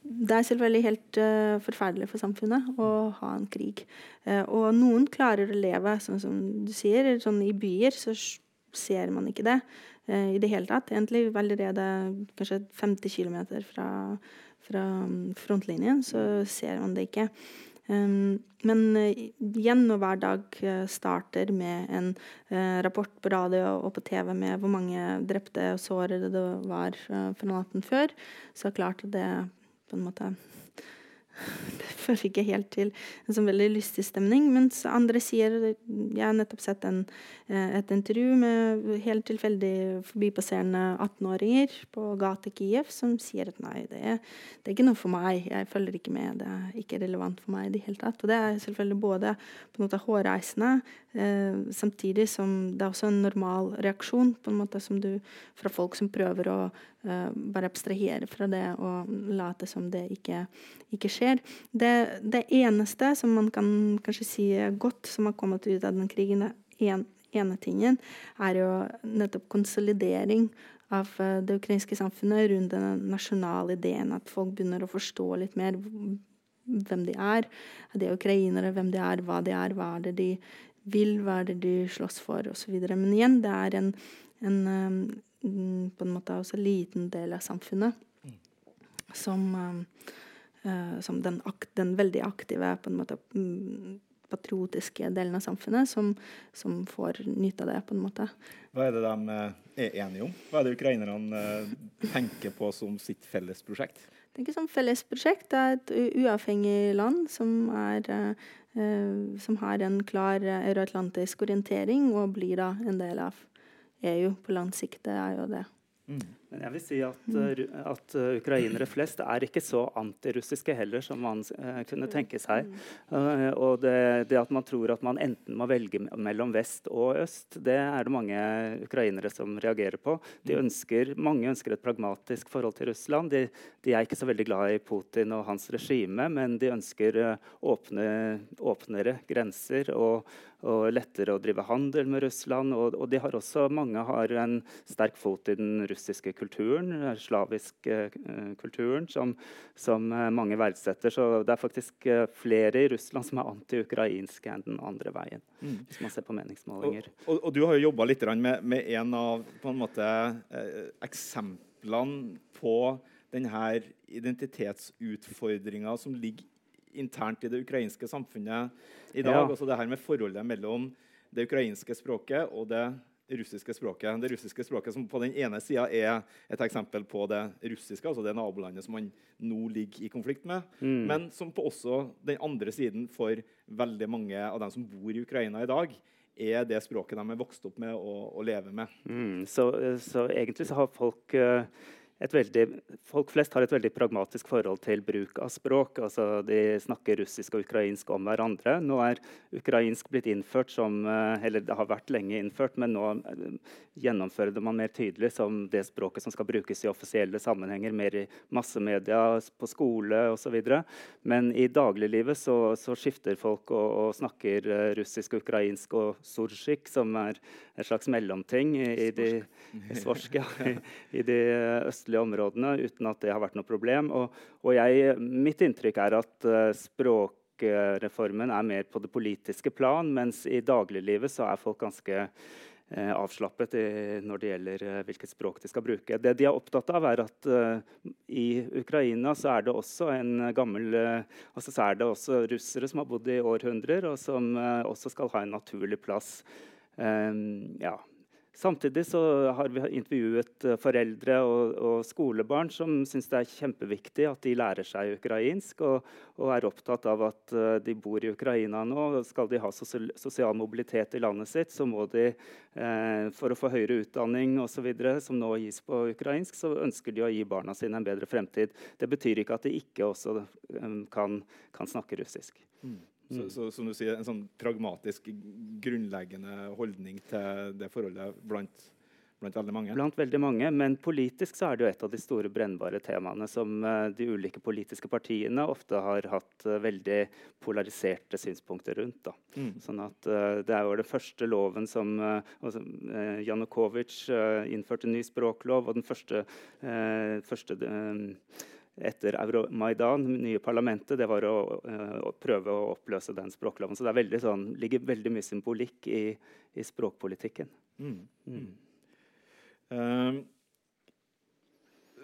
S2: det er selvfølgelig helt uh, forferdelig for samfunnet å ha en krig. Uh, og noen klarer å leve, sånn som du sier. Sånn I byer så ser man ikke det. Eh, i det hele tatt. Egentlig allerede kanskje 50 km fra, fra mm, frontlinjen, så ser man det ikke. Um, men uh, igjen når hver dag uh, starter med en rapport på radio og på TV med hvor mange drepte og sårede det var fra natten før, så er det klart det på en måte (laughs) Det fører ikke helt til en sånn veldig lystig stemning. Mens andre sier Jeg har nettopp sett en, eh, et intervju med helt tilfeldig forbipasserende 18-åringer på gata Kiev som sier at nei, det det er, ikke noe for meg. Jeg følger ikke med. Det er ikke relevant for meg i det hele tatt. Og det er selvfølgelig både på en måte hårreisende, eh, samtidig som det er også en normal reaksjon på en måte som du, fra folk som prøver å eh, bare abstrahere fra det og late som det ikke, ikke skjer. Det, det, eneste som man kan kanskje si godt som har kommet ut av den krigen, en, ene tingen, er jo nettopp konsolidering av uh, det ukrainske samfunnet rundt den nasjonale ideen. At folk begynner å forstå litt mer hvem de er. De er ukrainere, hvem de er, hva de er, hva er det de vil, hva er det de slåss for, osv. Men igjen, det er en, en um, på en måte også liten del av samfunnet som, uh, som den, den, veldig aktive, på en måte um, patriotiske delen av samfunnet som, som, får nyte av det. på en måte.
S1: Hva er det de er enige om? Hva er det ukrainerne tenker på som sitt felles prosjekt?
S2: Er ikke som felles prosjekt. Det er et uavhengig land som, er, eh, som har en klar euroatlantisk orientering og blir da en del av EU på lang sikt. Det er jo det.
S3: Mm. Men jeg vil si at, uh, at uh, ukrainere flest er ikke så antirussiske heller som man uh, kunne tenke seg. Uh, og det, det, at man tror at man enten må velge mellom vest og øst, det er det mange ukrainere som reagerer på. De mm. ønsker, mange ønsker et pragmatisk forhold til Russland. De, de, er ikke så veldig glad i Putin og hans regime, men de ønsker åpne, åpnere grenser og, og lettere å drive handel med Russland. Og, og de har også, mange har en sterk fot i den russiske kulturen, den slaviske uh, kulturen, som, som uh, mange verdsetter. Så det er faktisk uh, flere i Russland som er anti-ukrainske enn den andre veien. Mm. hvis man ser på meningsmålinger.
S1: Og, og, og du har jo jobba litt med, med, en av på en måte, eksemplene på denne identitetsutfordringa som ligger internt i det ukrainske samfunnet i dag. Ja. Altså det her med forholdet mellom det ukrainske språket og det russiske språket. Det russiske språket som på den ene sida er et eksempel på det russiske, altså det nabolandet som man nå ligger i konflikt med, mm. men som på også den andre siden for veldig mange av dem som bor i Ukraina i dag, er det språket de er vokst opp med og, og lever med.
S3: Mm. Så, så, egentlig så har folk uh veldig, folk flest har et veldig pragmatisk forhold til bruk av språk. altså De snakker russisk og ukrainsk om hverandre. Nå er ukrainsk blitt innført som eh, Eller det har vært lenge innført, men nå eh, gjennomfører det man mer tydelig som det språket som skal brukes i offisielle sammenhenger, mer i massemedia, på skole osv. Men i dagliglivet så, så skifter folk og, og, snakker eh, russisk og ukrainsk og sursjik, som er en slags mellomting i, i de, svorsk, ja, i, i de østlige vestlige områdene uten at det har vært noe problem. Og, og jeg, mitt inntrykk er at uh, språkreformen er mer på det politiske plan, mens i dagliglivet så er folk ganske uh, avslappet i, når det gjelder uh, hvilket språk de skal bruke. Det de er opptatt av, er at i Ukraina så er det også en gammel altså så er det også russere som har bodd i århundrer, og som også skal ha en naturlig plass. Um, ja, Samtidig så har vi intervjuet eh, foreldre og, og skolebarn som syns det er kjempeviktig at de lærer seg ukrainsk, og, og, er opptatt av at uh, de bor i Ukraina nå. Skal de ha sosial, mobilitet i landet sitt, så må de eh, for å få høyere utdanning videre, som nå gis på ukrainsk, så ønsker de å gi barna sine en bedre fremtid. Det betyr ikke at de ikke også um, kan, kan snakke russisk. Mm.
S1: Så, mm. så, som du sier, En sånn pragmatisk, grunnleggende holdning til det forholdet blant, blant, veldig mange?
S3: Blant veldig mange, men politisk så er det jo et av de store brennbare temaene som uh, de ulike politiske partiene ofte har hatt uh, veldig polariserte synspunkter rundt. Mm. Sånn at uh, Det er jo den første loven som altså, Janukovitsj innførte ny språklov, og den første, første etter Euromaidan, nye parlamentet, det var å, uh, å, prøve å oppløse den språkloven. Så det veldig sånn, ligger veldig mye symbolikk i, i språkpolitikken. Mm. Mm.
S1: Uh,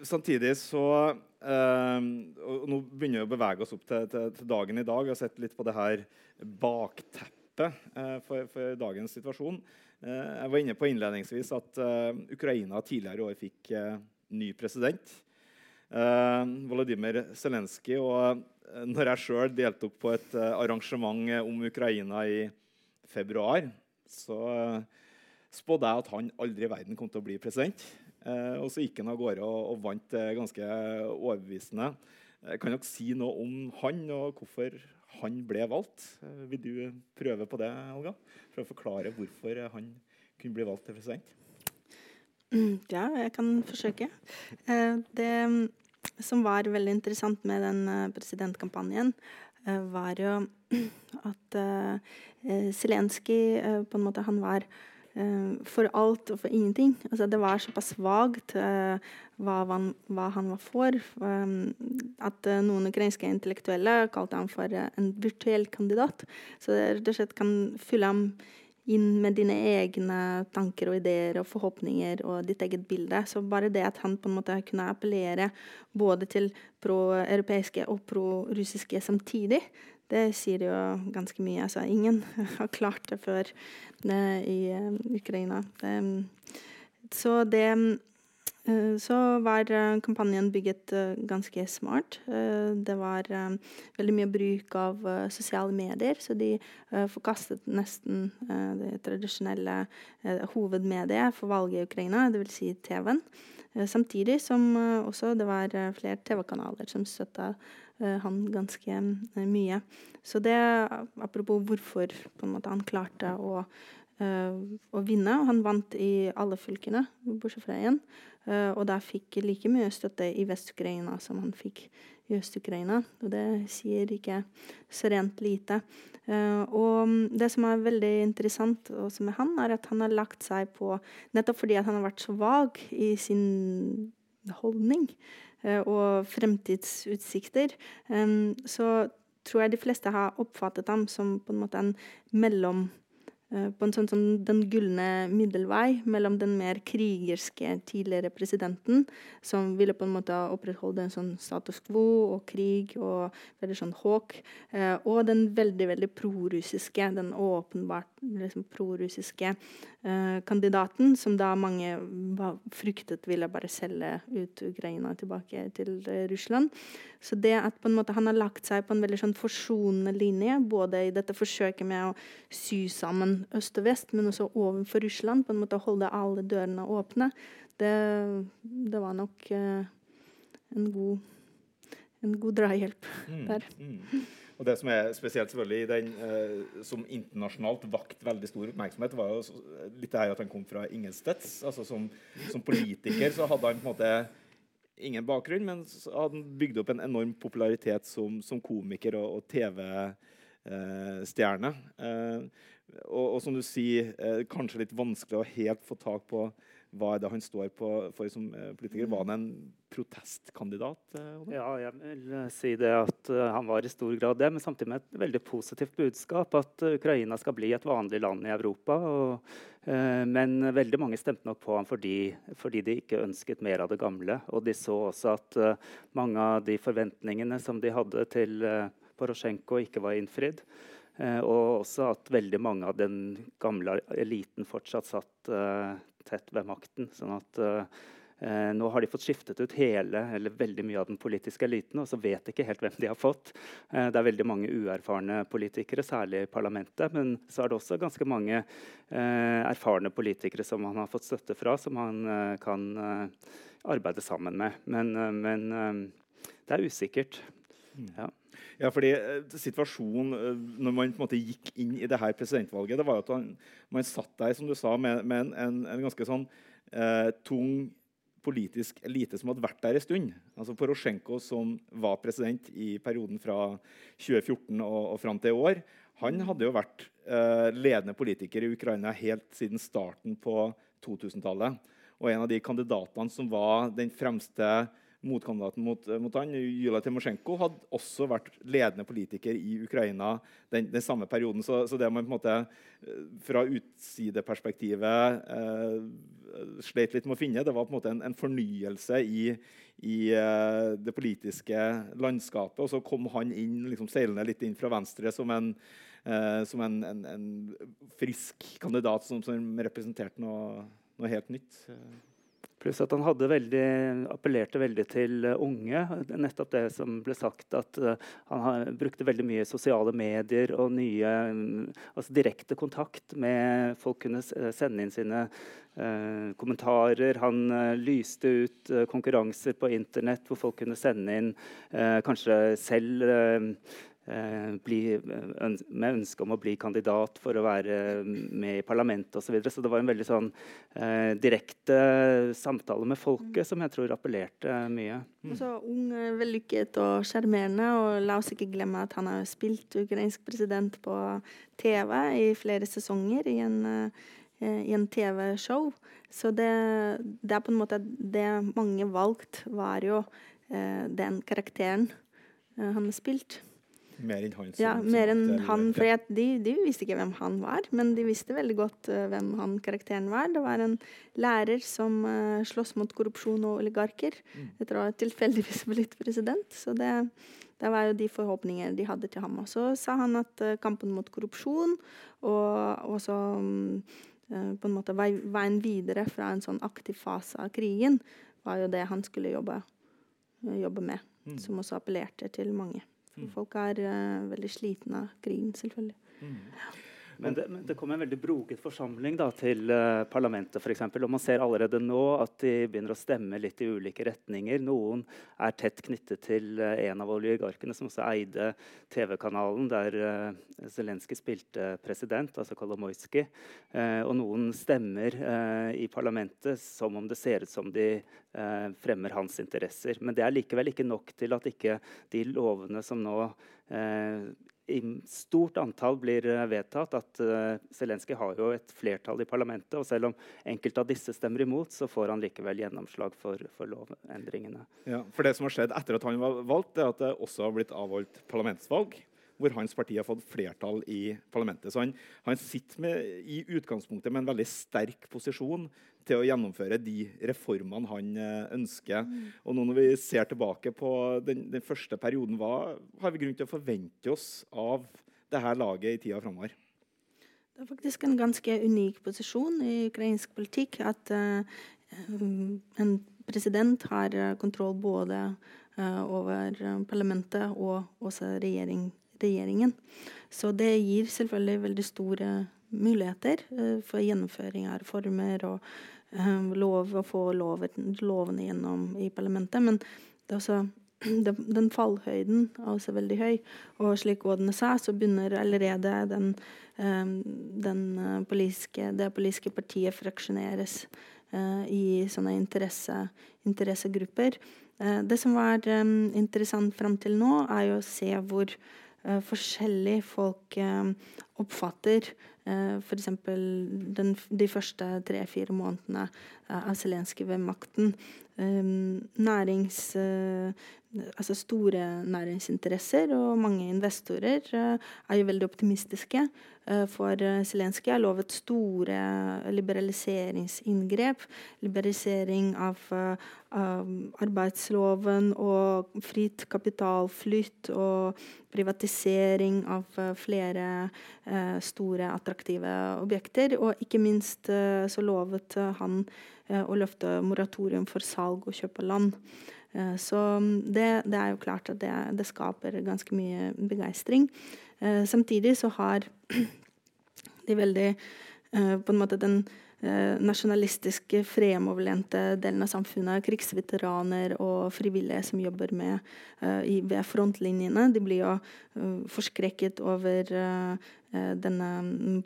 S1: samtidig så uh, og Nå begynner vi å bevege oss opp til, til, til dagen i dag. Jeg har sett litt på det her bakteppet uh, for, for, dagens situasjon. jeg var inne på innledningsvis at Ukraina tidligere i år fikk ny president. Uh, Volodymyr Zelenskyj. Og når jeg sjøl deltok på et arrangement om Ukraina i februar, så spådde jeg at han aldri i verden kom til å bli president. Eh, og så gikk han av gårde og, og vant ganske overbevisende. Eh, kan dere si noe om han, og hvorfor han ble valgt? Eh, vil du prøve på det, Olga? For å forklare hvorfor han kunne bli valgt til president?
S2: Ja, jeg kan forsøke. Eh, det som var veldig interessant med den eh, presidentkampanjen, var jo (clears throat) at Zelenskyj på en måte han var for alt og for ingenting. Altså, det var såpass vagt hva, hva, han var for, um, at noen ukrainske intellektuelle kalte ham for en virtuell kandidat. Så det rett og slett kan fylle ham inn med dine egne tanker og ideer og forhåpninger og ditt eget bilde. Så bare det at han på en måte kunne appellere både til pro-europeiske og pro-russiske samtidig, det sier jo ganske mye. Altså, ingen (laughs) har klart det før det, i uh, Ukraina. Det, så det Så var uh, kampanjen bygget ganske smart. det var veldig mye bruk av sosiale medier, så de forkastet nesten det tradisjonelle hovedmediet for valget i Ukraina, dvs. Si TV-en. samtidig som også det var flere TV-kanaler som støtta Eh, han ganske eh, mye. Så det, apropos hvorfor måte, han klarte å, eh, å, vinne. Og Han vant i alle fylkene, bortsett fra én. og da fikk like mye støtte i Vest-Ukraina som han fikk i Øst-Ukraina. Og det sier ikke så rent lite. og det som er veldig interessant også med han, er at han har lagt seg på Nettopp fordi han har vært så vag i sin holdning Eh, og fremtidsutsikter, så tror jeg de fleste har oppfattet ham som på en måte en mellom Eh, på en sånn sånn den gylne middelvei mellom den mer krigerske tidligere presidenten, som ville på en måte opprettholde en sånn status quo og krig og veldig sånn håk, eh, og den veldig veldig prorussiske, den åpenbart liksom prorussiske eh, kandidaten, som da mange fryktet ville bare selge ut Ukraina tilbake til eh, Russland. Så det at på en måte han har lagt seg på en veldig sånn forsonende linje, både i dette forsøket med å sy sammen øst og vest, men også overfor Russland, på en måte holde alle dørene åpne, det, det var nok uh, en, god, en god drahjelp mm, der. Mm.
S1: Og Det som er spesielt selvfølgelig i den eh, som internasjonalt vakt veldig stor oppmerksomhet, var jo litt det her at han kom fra Ingensteds. Altså som, som politiker så hadde han på en måte ingen bakgrunn, men så hadde han bygd opp en enorm popularitet som, som komiker og, og TV-stjerne. Eh, og, og, som du sier, eh, kanskje litt vanskelig å helt få tak på hva er det han står på, for som eh, politiker? Var han en protestkandidat?
S3: Eh, ja, jeg vil eh, si det at han var i stor grad det, men samtidig med et veldig positivt budskap. At Ukraina skal bli et vanlig land i Europa. Og, men veldig mange stemte nok på ham fordi, fordi, de ikke ønsket mer av det gamle. Og de så også at mange av de forventningene som de hadde til Porosjenko, ikke var innfridd. Og også at veldig mange av den gamle eliten fortsatt satt tett ved makten. sånn at eh, nå har de fått skiftet ut hele, eller veldig mye av den politiske eliten, og så vet de ikke helt hvem de har fått. Eh, det er veldig mange uerfarne politikere, særlig i parlamentet. Men så er det også ganske mange eh, erfarne politikere som han har fått støtte fra, som han eh, kan eh, arbeide sammen med. Men, eh, men det er usikkert.
S1: Mm. Ja. Ja, fordi situasjonen når man på en måte gikk inn i det her presidentvalget, det var at man satt der som du sa, med, med en, en, en, ganske sånn eh, tung politisk elite som hadde vært der en stund. Altså Porosjenko, som var president i perioden fra 2014 og, og fram til i år, han hadde jo vært eh, ledende politiker i Ukraina helt siden starten på 2000-tallet. Og en av de kandidatene som var den fremste motkandidaten mot, mot han, Jula Timosjenko, hadde også vært ledende politiker i Ukraina den, den samme perioden. Så, så, det man på en måte eh, fra utsideperspektivet eh, sleit litt med å finne, det var på en måte en, en fornyelse i, i eh, det politiske landskapet. Og så kom han inn, liksom seilende litt inn fra venstre som en, uh, som en, en frisk kandidat som, som representerte noe, noe helt nytt.
S3: Pluss at han veldig, appellerte veldig til unge. Nettopp det som ble sagt, at uh, han brukte veldig mye sosiale medier og nye altså direkte kontakt med folk kunne sende inn sine eh, kommentarer. Han lyste ut konkurranser på internett hvor folk kunne sende inn kanskje selv Eh, bli, med ønske om å bli kandidat for å være med i parlamentet osv. Så, videre. så det var en veldig sånn eh, direkte samtale med folket mm. som jeg tror appellerte mye.
S2: Mm. Så ung, vellykket og sjarmerende. Og la oss ikke glemme at han har spilt ukrainsk president på TV i flere sesonger i en, eh, i en TV-show. Så det, det, er på en måte det mange valgte, var jo eh, den karakteren eh, han har spilt.
S1: Mer enn han?
S2: Ja, mer enn han. For jeg, de, de, visste ikke hvem han var, men de visste veldig godt uh, hvem han karakteren var. Det var en lærer som uh, slåss mot korrupsjon og oligarker mm. å ha tilfeldigvis (laughs) blitt president. Så det, det, var jo de forhåpninger de hadde til ham. Og så sa han at uh, kampen mot korrupsjon og også um, på en måte veien videre fra en sånn aktiv fase av krigen, var jo det han skulle jobbe, jobbe med. Mm. Som også appellerte til mange. Mm. Folk er uh, veldig slitne av krigen, selvfølgelig. Mm.
S3: Men det, men det, kom en veldig broket forsamling da, til uh, parlamentet. For eksempel, og Man ser allerede nå at de begynner å stemme litt i ulike retninger. Noen er tett knyttet til uh, en av oligarkene som også eide TV-kanalen der uh, Zelenskyj spilte president, altså Kolomojskij. Uh, og noen stemmer i parlamentet som om det ser ut som de fremmer hans interesser. Men det er likevel ikke nok til at ikke de lovene som nå i stort antall blir eh, vedtatt. at uh, Zelenskyj har jo et flertall i parlamentet. og Selv om enkelte av disse stemmer imot, så får han likevel gjennomslag for, for lovendringene.
S1: Ja, for Det som har skjedd etter at han var valgt, er at det også har blitt avholdt parlamentsvalg hvor hans parti har fått flertall i parlamentet. Så han, han sitter med, i utgangspunktet med en veldig sterk posisjon til å gjennomføre de reformene han eh, ønsker. Mm. Og nå når vi ser tilbake på den, den, første perioden, hva har vi grunn til å forvente oss av dette laget i tida framover?
S2: Det er faktisk en ganske unik posisjon i ukrainsk politikk at uh, en president har kontroll både uh, over parlamentet og også regjering, regjeringen. Så det gir selvfølgelig veldig store muligheter uh, for gjennomføring av reformer og lov å få lovene gjennom i parlamentet. Men også, (clears throat) den fallhøyden er også veldig høy. Og slik Ådne sa, så begynner allerede den, um, den uh, politiske, det politiske partiet fraksjoneres uh, i sånne interesse, interessegrupper. Uh, det som var um, interessant fram til nå, er jo å se hvor forskjellig folk oppfatter F.eks. de første tre-fire månedene uh, av Zelenskyj ved makten. Um, nærings, uh, altså store næringsinteresser og mange investorer er jo veldig optimistiske. for Zelenskyj har lovet store liberaliseringsinngrep. Liberalisering av arbeidsloven og fritt kapitalflytt og privatisering av flere store attraktive objekter. Og ikke minst eh, så lovet eh, han eh, å løfte moratorium for salg og kjøp av land. Så det, det, er jo klart at det, det skaper ganske mye begeistring. Samtidig så har (clears throat) de veldig på en måte den Eh, nasjonalistiske, fremoverlente delen av samfunnet. Krigsveteraner og frivillige som jobber med uh, i, ved frontlinjene. De blir jo uh, forskrekket over uh, denne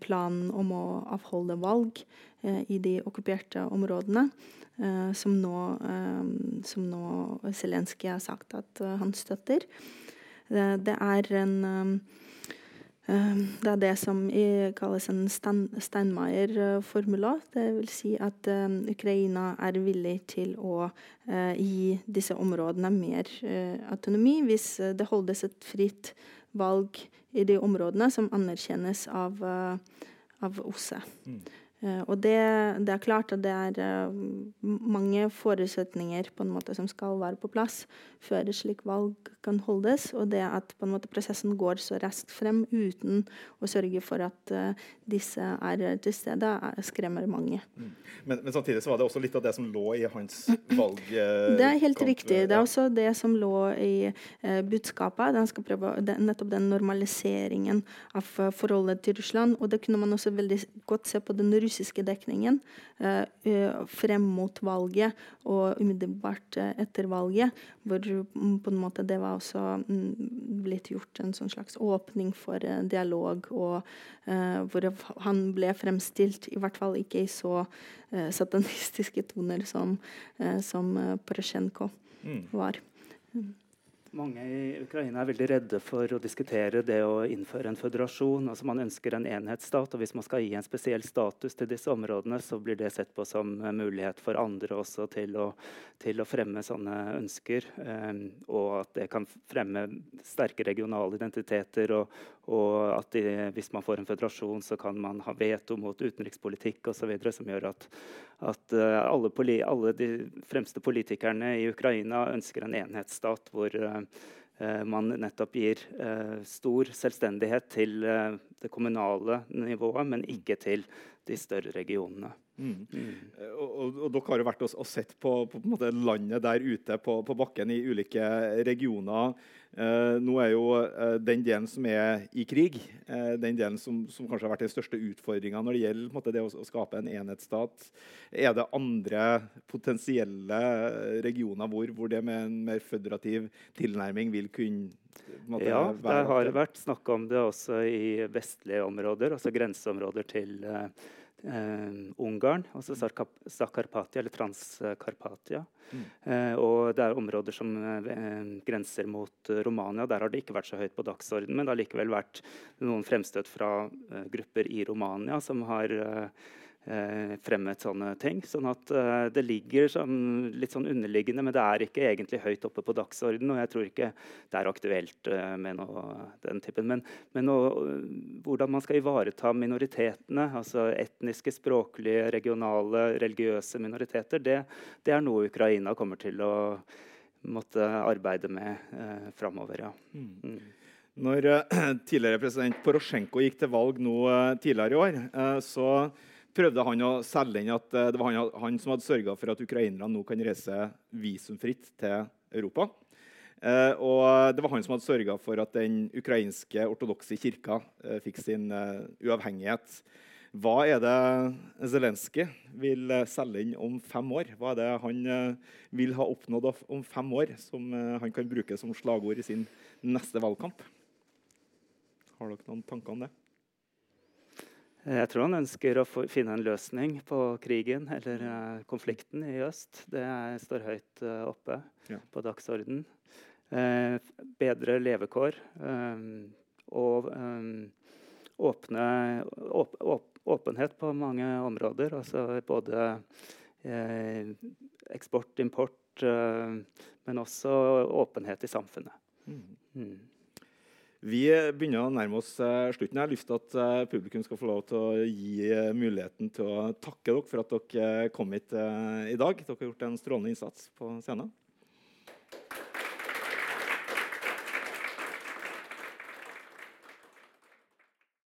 S2: planen om å avholde valg i de okkuperte områdene. som nå, som nå Zelenskyj har sagt at han støtter. det er en det er det som kalles en Steinmeier-formula. Det vil si at ehm, Ukraina er villig til å eh, gi disse områdene mer eh, autonomi hvis eh, det holdes et fritt valg i de områdene som anerkjennes av, av OSSE. Mm. Uh, og det, det, er klart at det er uh, mange forutsetninger på en måte som skal være på plass før et slikt valg kan holdes. Og det at på en måte prosessen går så raskt frem uten å sørge for at uh, disse er til stede, skremmer mange. Mm.
S1: Men, men, samtidig så var det også litt av det som lå i hans (clears throat) valg?
S2: det er helt riktig. Det er også det som lå i budskapet. Den skal prøve, den, nettopp den normaliseringen av forholdet til Russland. Og det kunne man også veldig godt se på den russiske russiske dekningen eh, eh, frem mot valget og umiddelbart eh, etter valget, hvor mm, på en måte det var også mm, blitt gjort en sånn slags åpning for dialog, og hvor han ble fremstilt, i hvert fall ikke i så satanistiske toner som, som Porosjenko mm. var. Mm.
S3: Mange i Ukraina er veldig redde for å diskutere det å innføre en føderasjon. Altså Man ønsker en enhetsstat, og hvis man skal gi en spesiell status til disse områdene, så blir det sett på som mulighet for andre også til å, til å fremme sånne ønsker. Um, og at det kan fremme sterke regionale identiteter, og, og at de, hvis man får en føderasjon, så kan man ha veto mot utenrikspolitikk osv., som gjør at, at uh, alle, alle, de fremste politikerne i Ukraina ønsker en enhetsstat hvor uh, Eh, man nettopp gir eh, stor selvstendighet til eh, det kommunale nivået, men ikke til de større regionene. Mm.
S1: Mm. Og, og, og, dere har jo vært og, og sett på, på, på landet der ute på, på, bakken i ulike regioner. Eh, nå er jo eh, den delen som er i krig, eh, den delen som, som, kanskje har vært den største utfordringa når det gjelder måte, det å, å, skape en enhetsstat. Er det andre potensielle regioner hvor, hvor det med en mer føderativ tilnærming vil kunne
S3: Måte, ja, det har vært snakk om det også i vestlige områder, altså grenseområder til uh, eh, Ungarn, altså Zakarpatia, eller Transkarpatia. Mm. Eh, og det er områder som eh, grenser mot uh, Romania. Der har det ikke vært så høyt på dagsordenen, men det har likevel vært noen fremstøt fra uh, grupper i Romania som har uh, fremmet sånne ting. Sånn at eh, det ligger som, litt sånn underliggende, men det er ikke egentlig høyt oppe på dagsordenen. Og jeg tror ikke det er aktuelt eh, med noe den typen. Men, men noe, hvordan man skal ivareta minoritetene, altså etniske, språklige, regionale, religiøse minoriteter, det, det er noe Ukraina kommer til å måtte arbeide med eh, framover. Ja. Mm. Mm.
S1: Når (clears throat) tidligere president Porosjenko gikk til valg nå tidligere i år, så prøvde han å selge inn at eh, det var han, han som hadde sørga for at ukrainerne nå kan reise visumfritt til Europa. Eh, og det var han som hadde sørga for at den ukrainske ortodokse kirka eh, fikk sin eh, uavhengighet. Hva er det Zelenskyj vil eh, selge inn om fem år? Hva er det han eh, vil ha oppnådd om fem år, som han kan bruke som slagord i sin neste valgkamp? Har dere noen tanker om det?
S3: Jeg tror han ønsker å finne en løsning på krigen eller uh, konflikten i øst. Det er, står høyt uh, oppe ja. på dagsorden. Uh, bedre levekår og åpne, åp, åp, åpenhet på mange områder. Altså både eksport, import, men også åpenhet i samfunnet. Mm. Mm.
S1: Vi begynner å nærme oss eh, slutten. Jeg har lyst til at eh, publikum skal få lov til å gi eh, muligheten til å takke dere for at dere kom hit i dag. Dere har gjort en strålende innsats på scenen.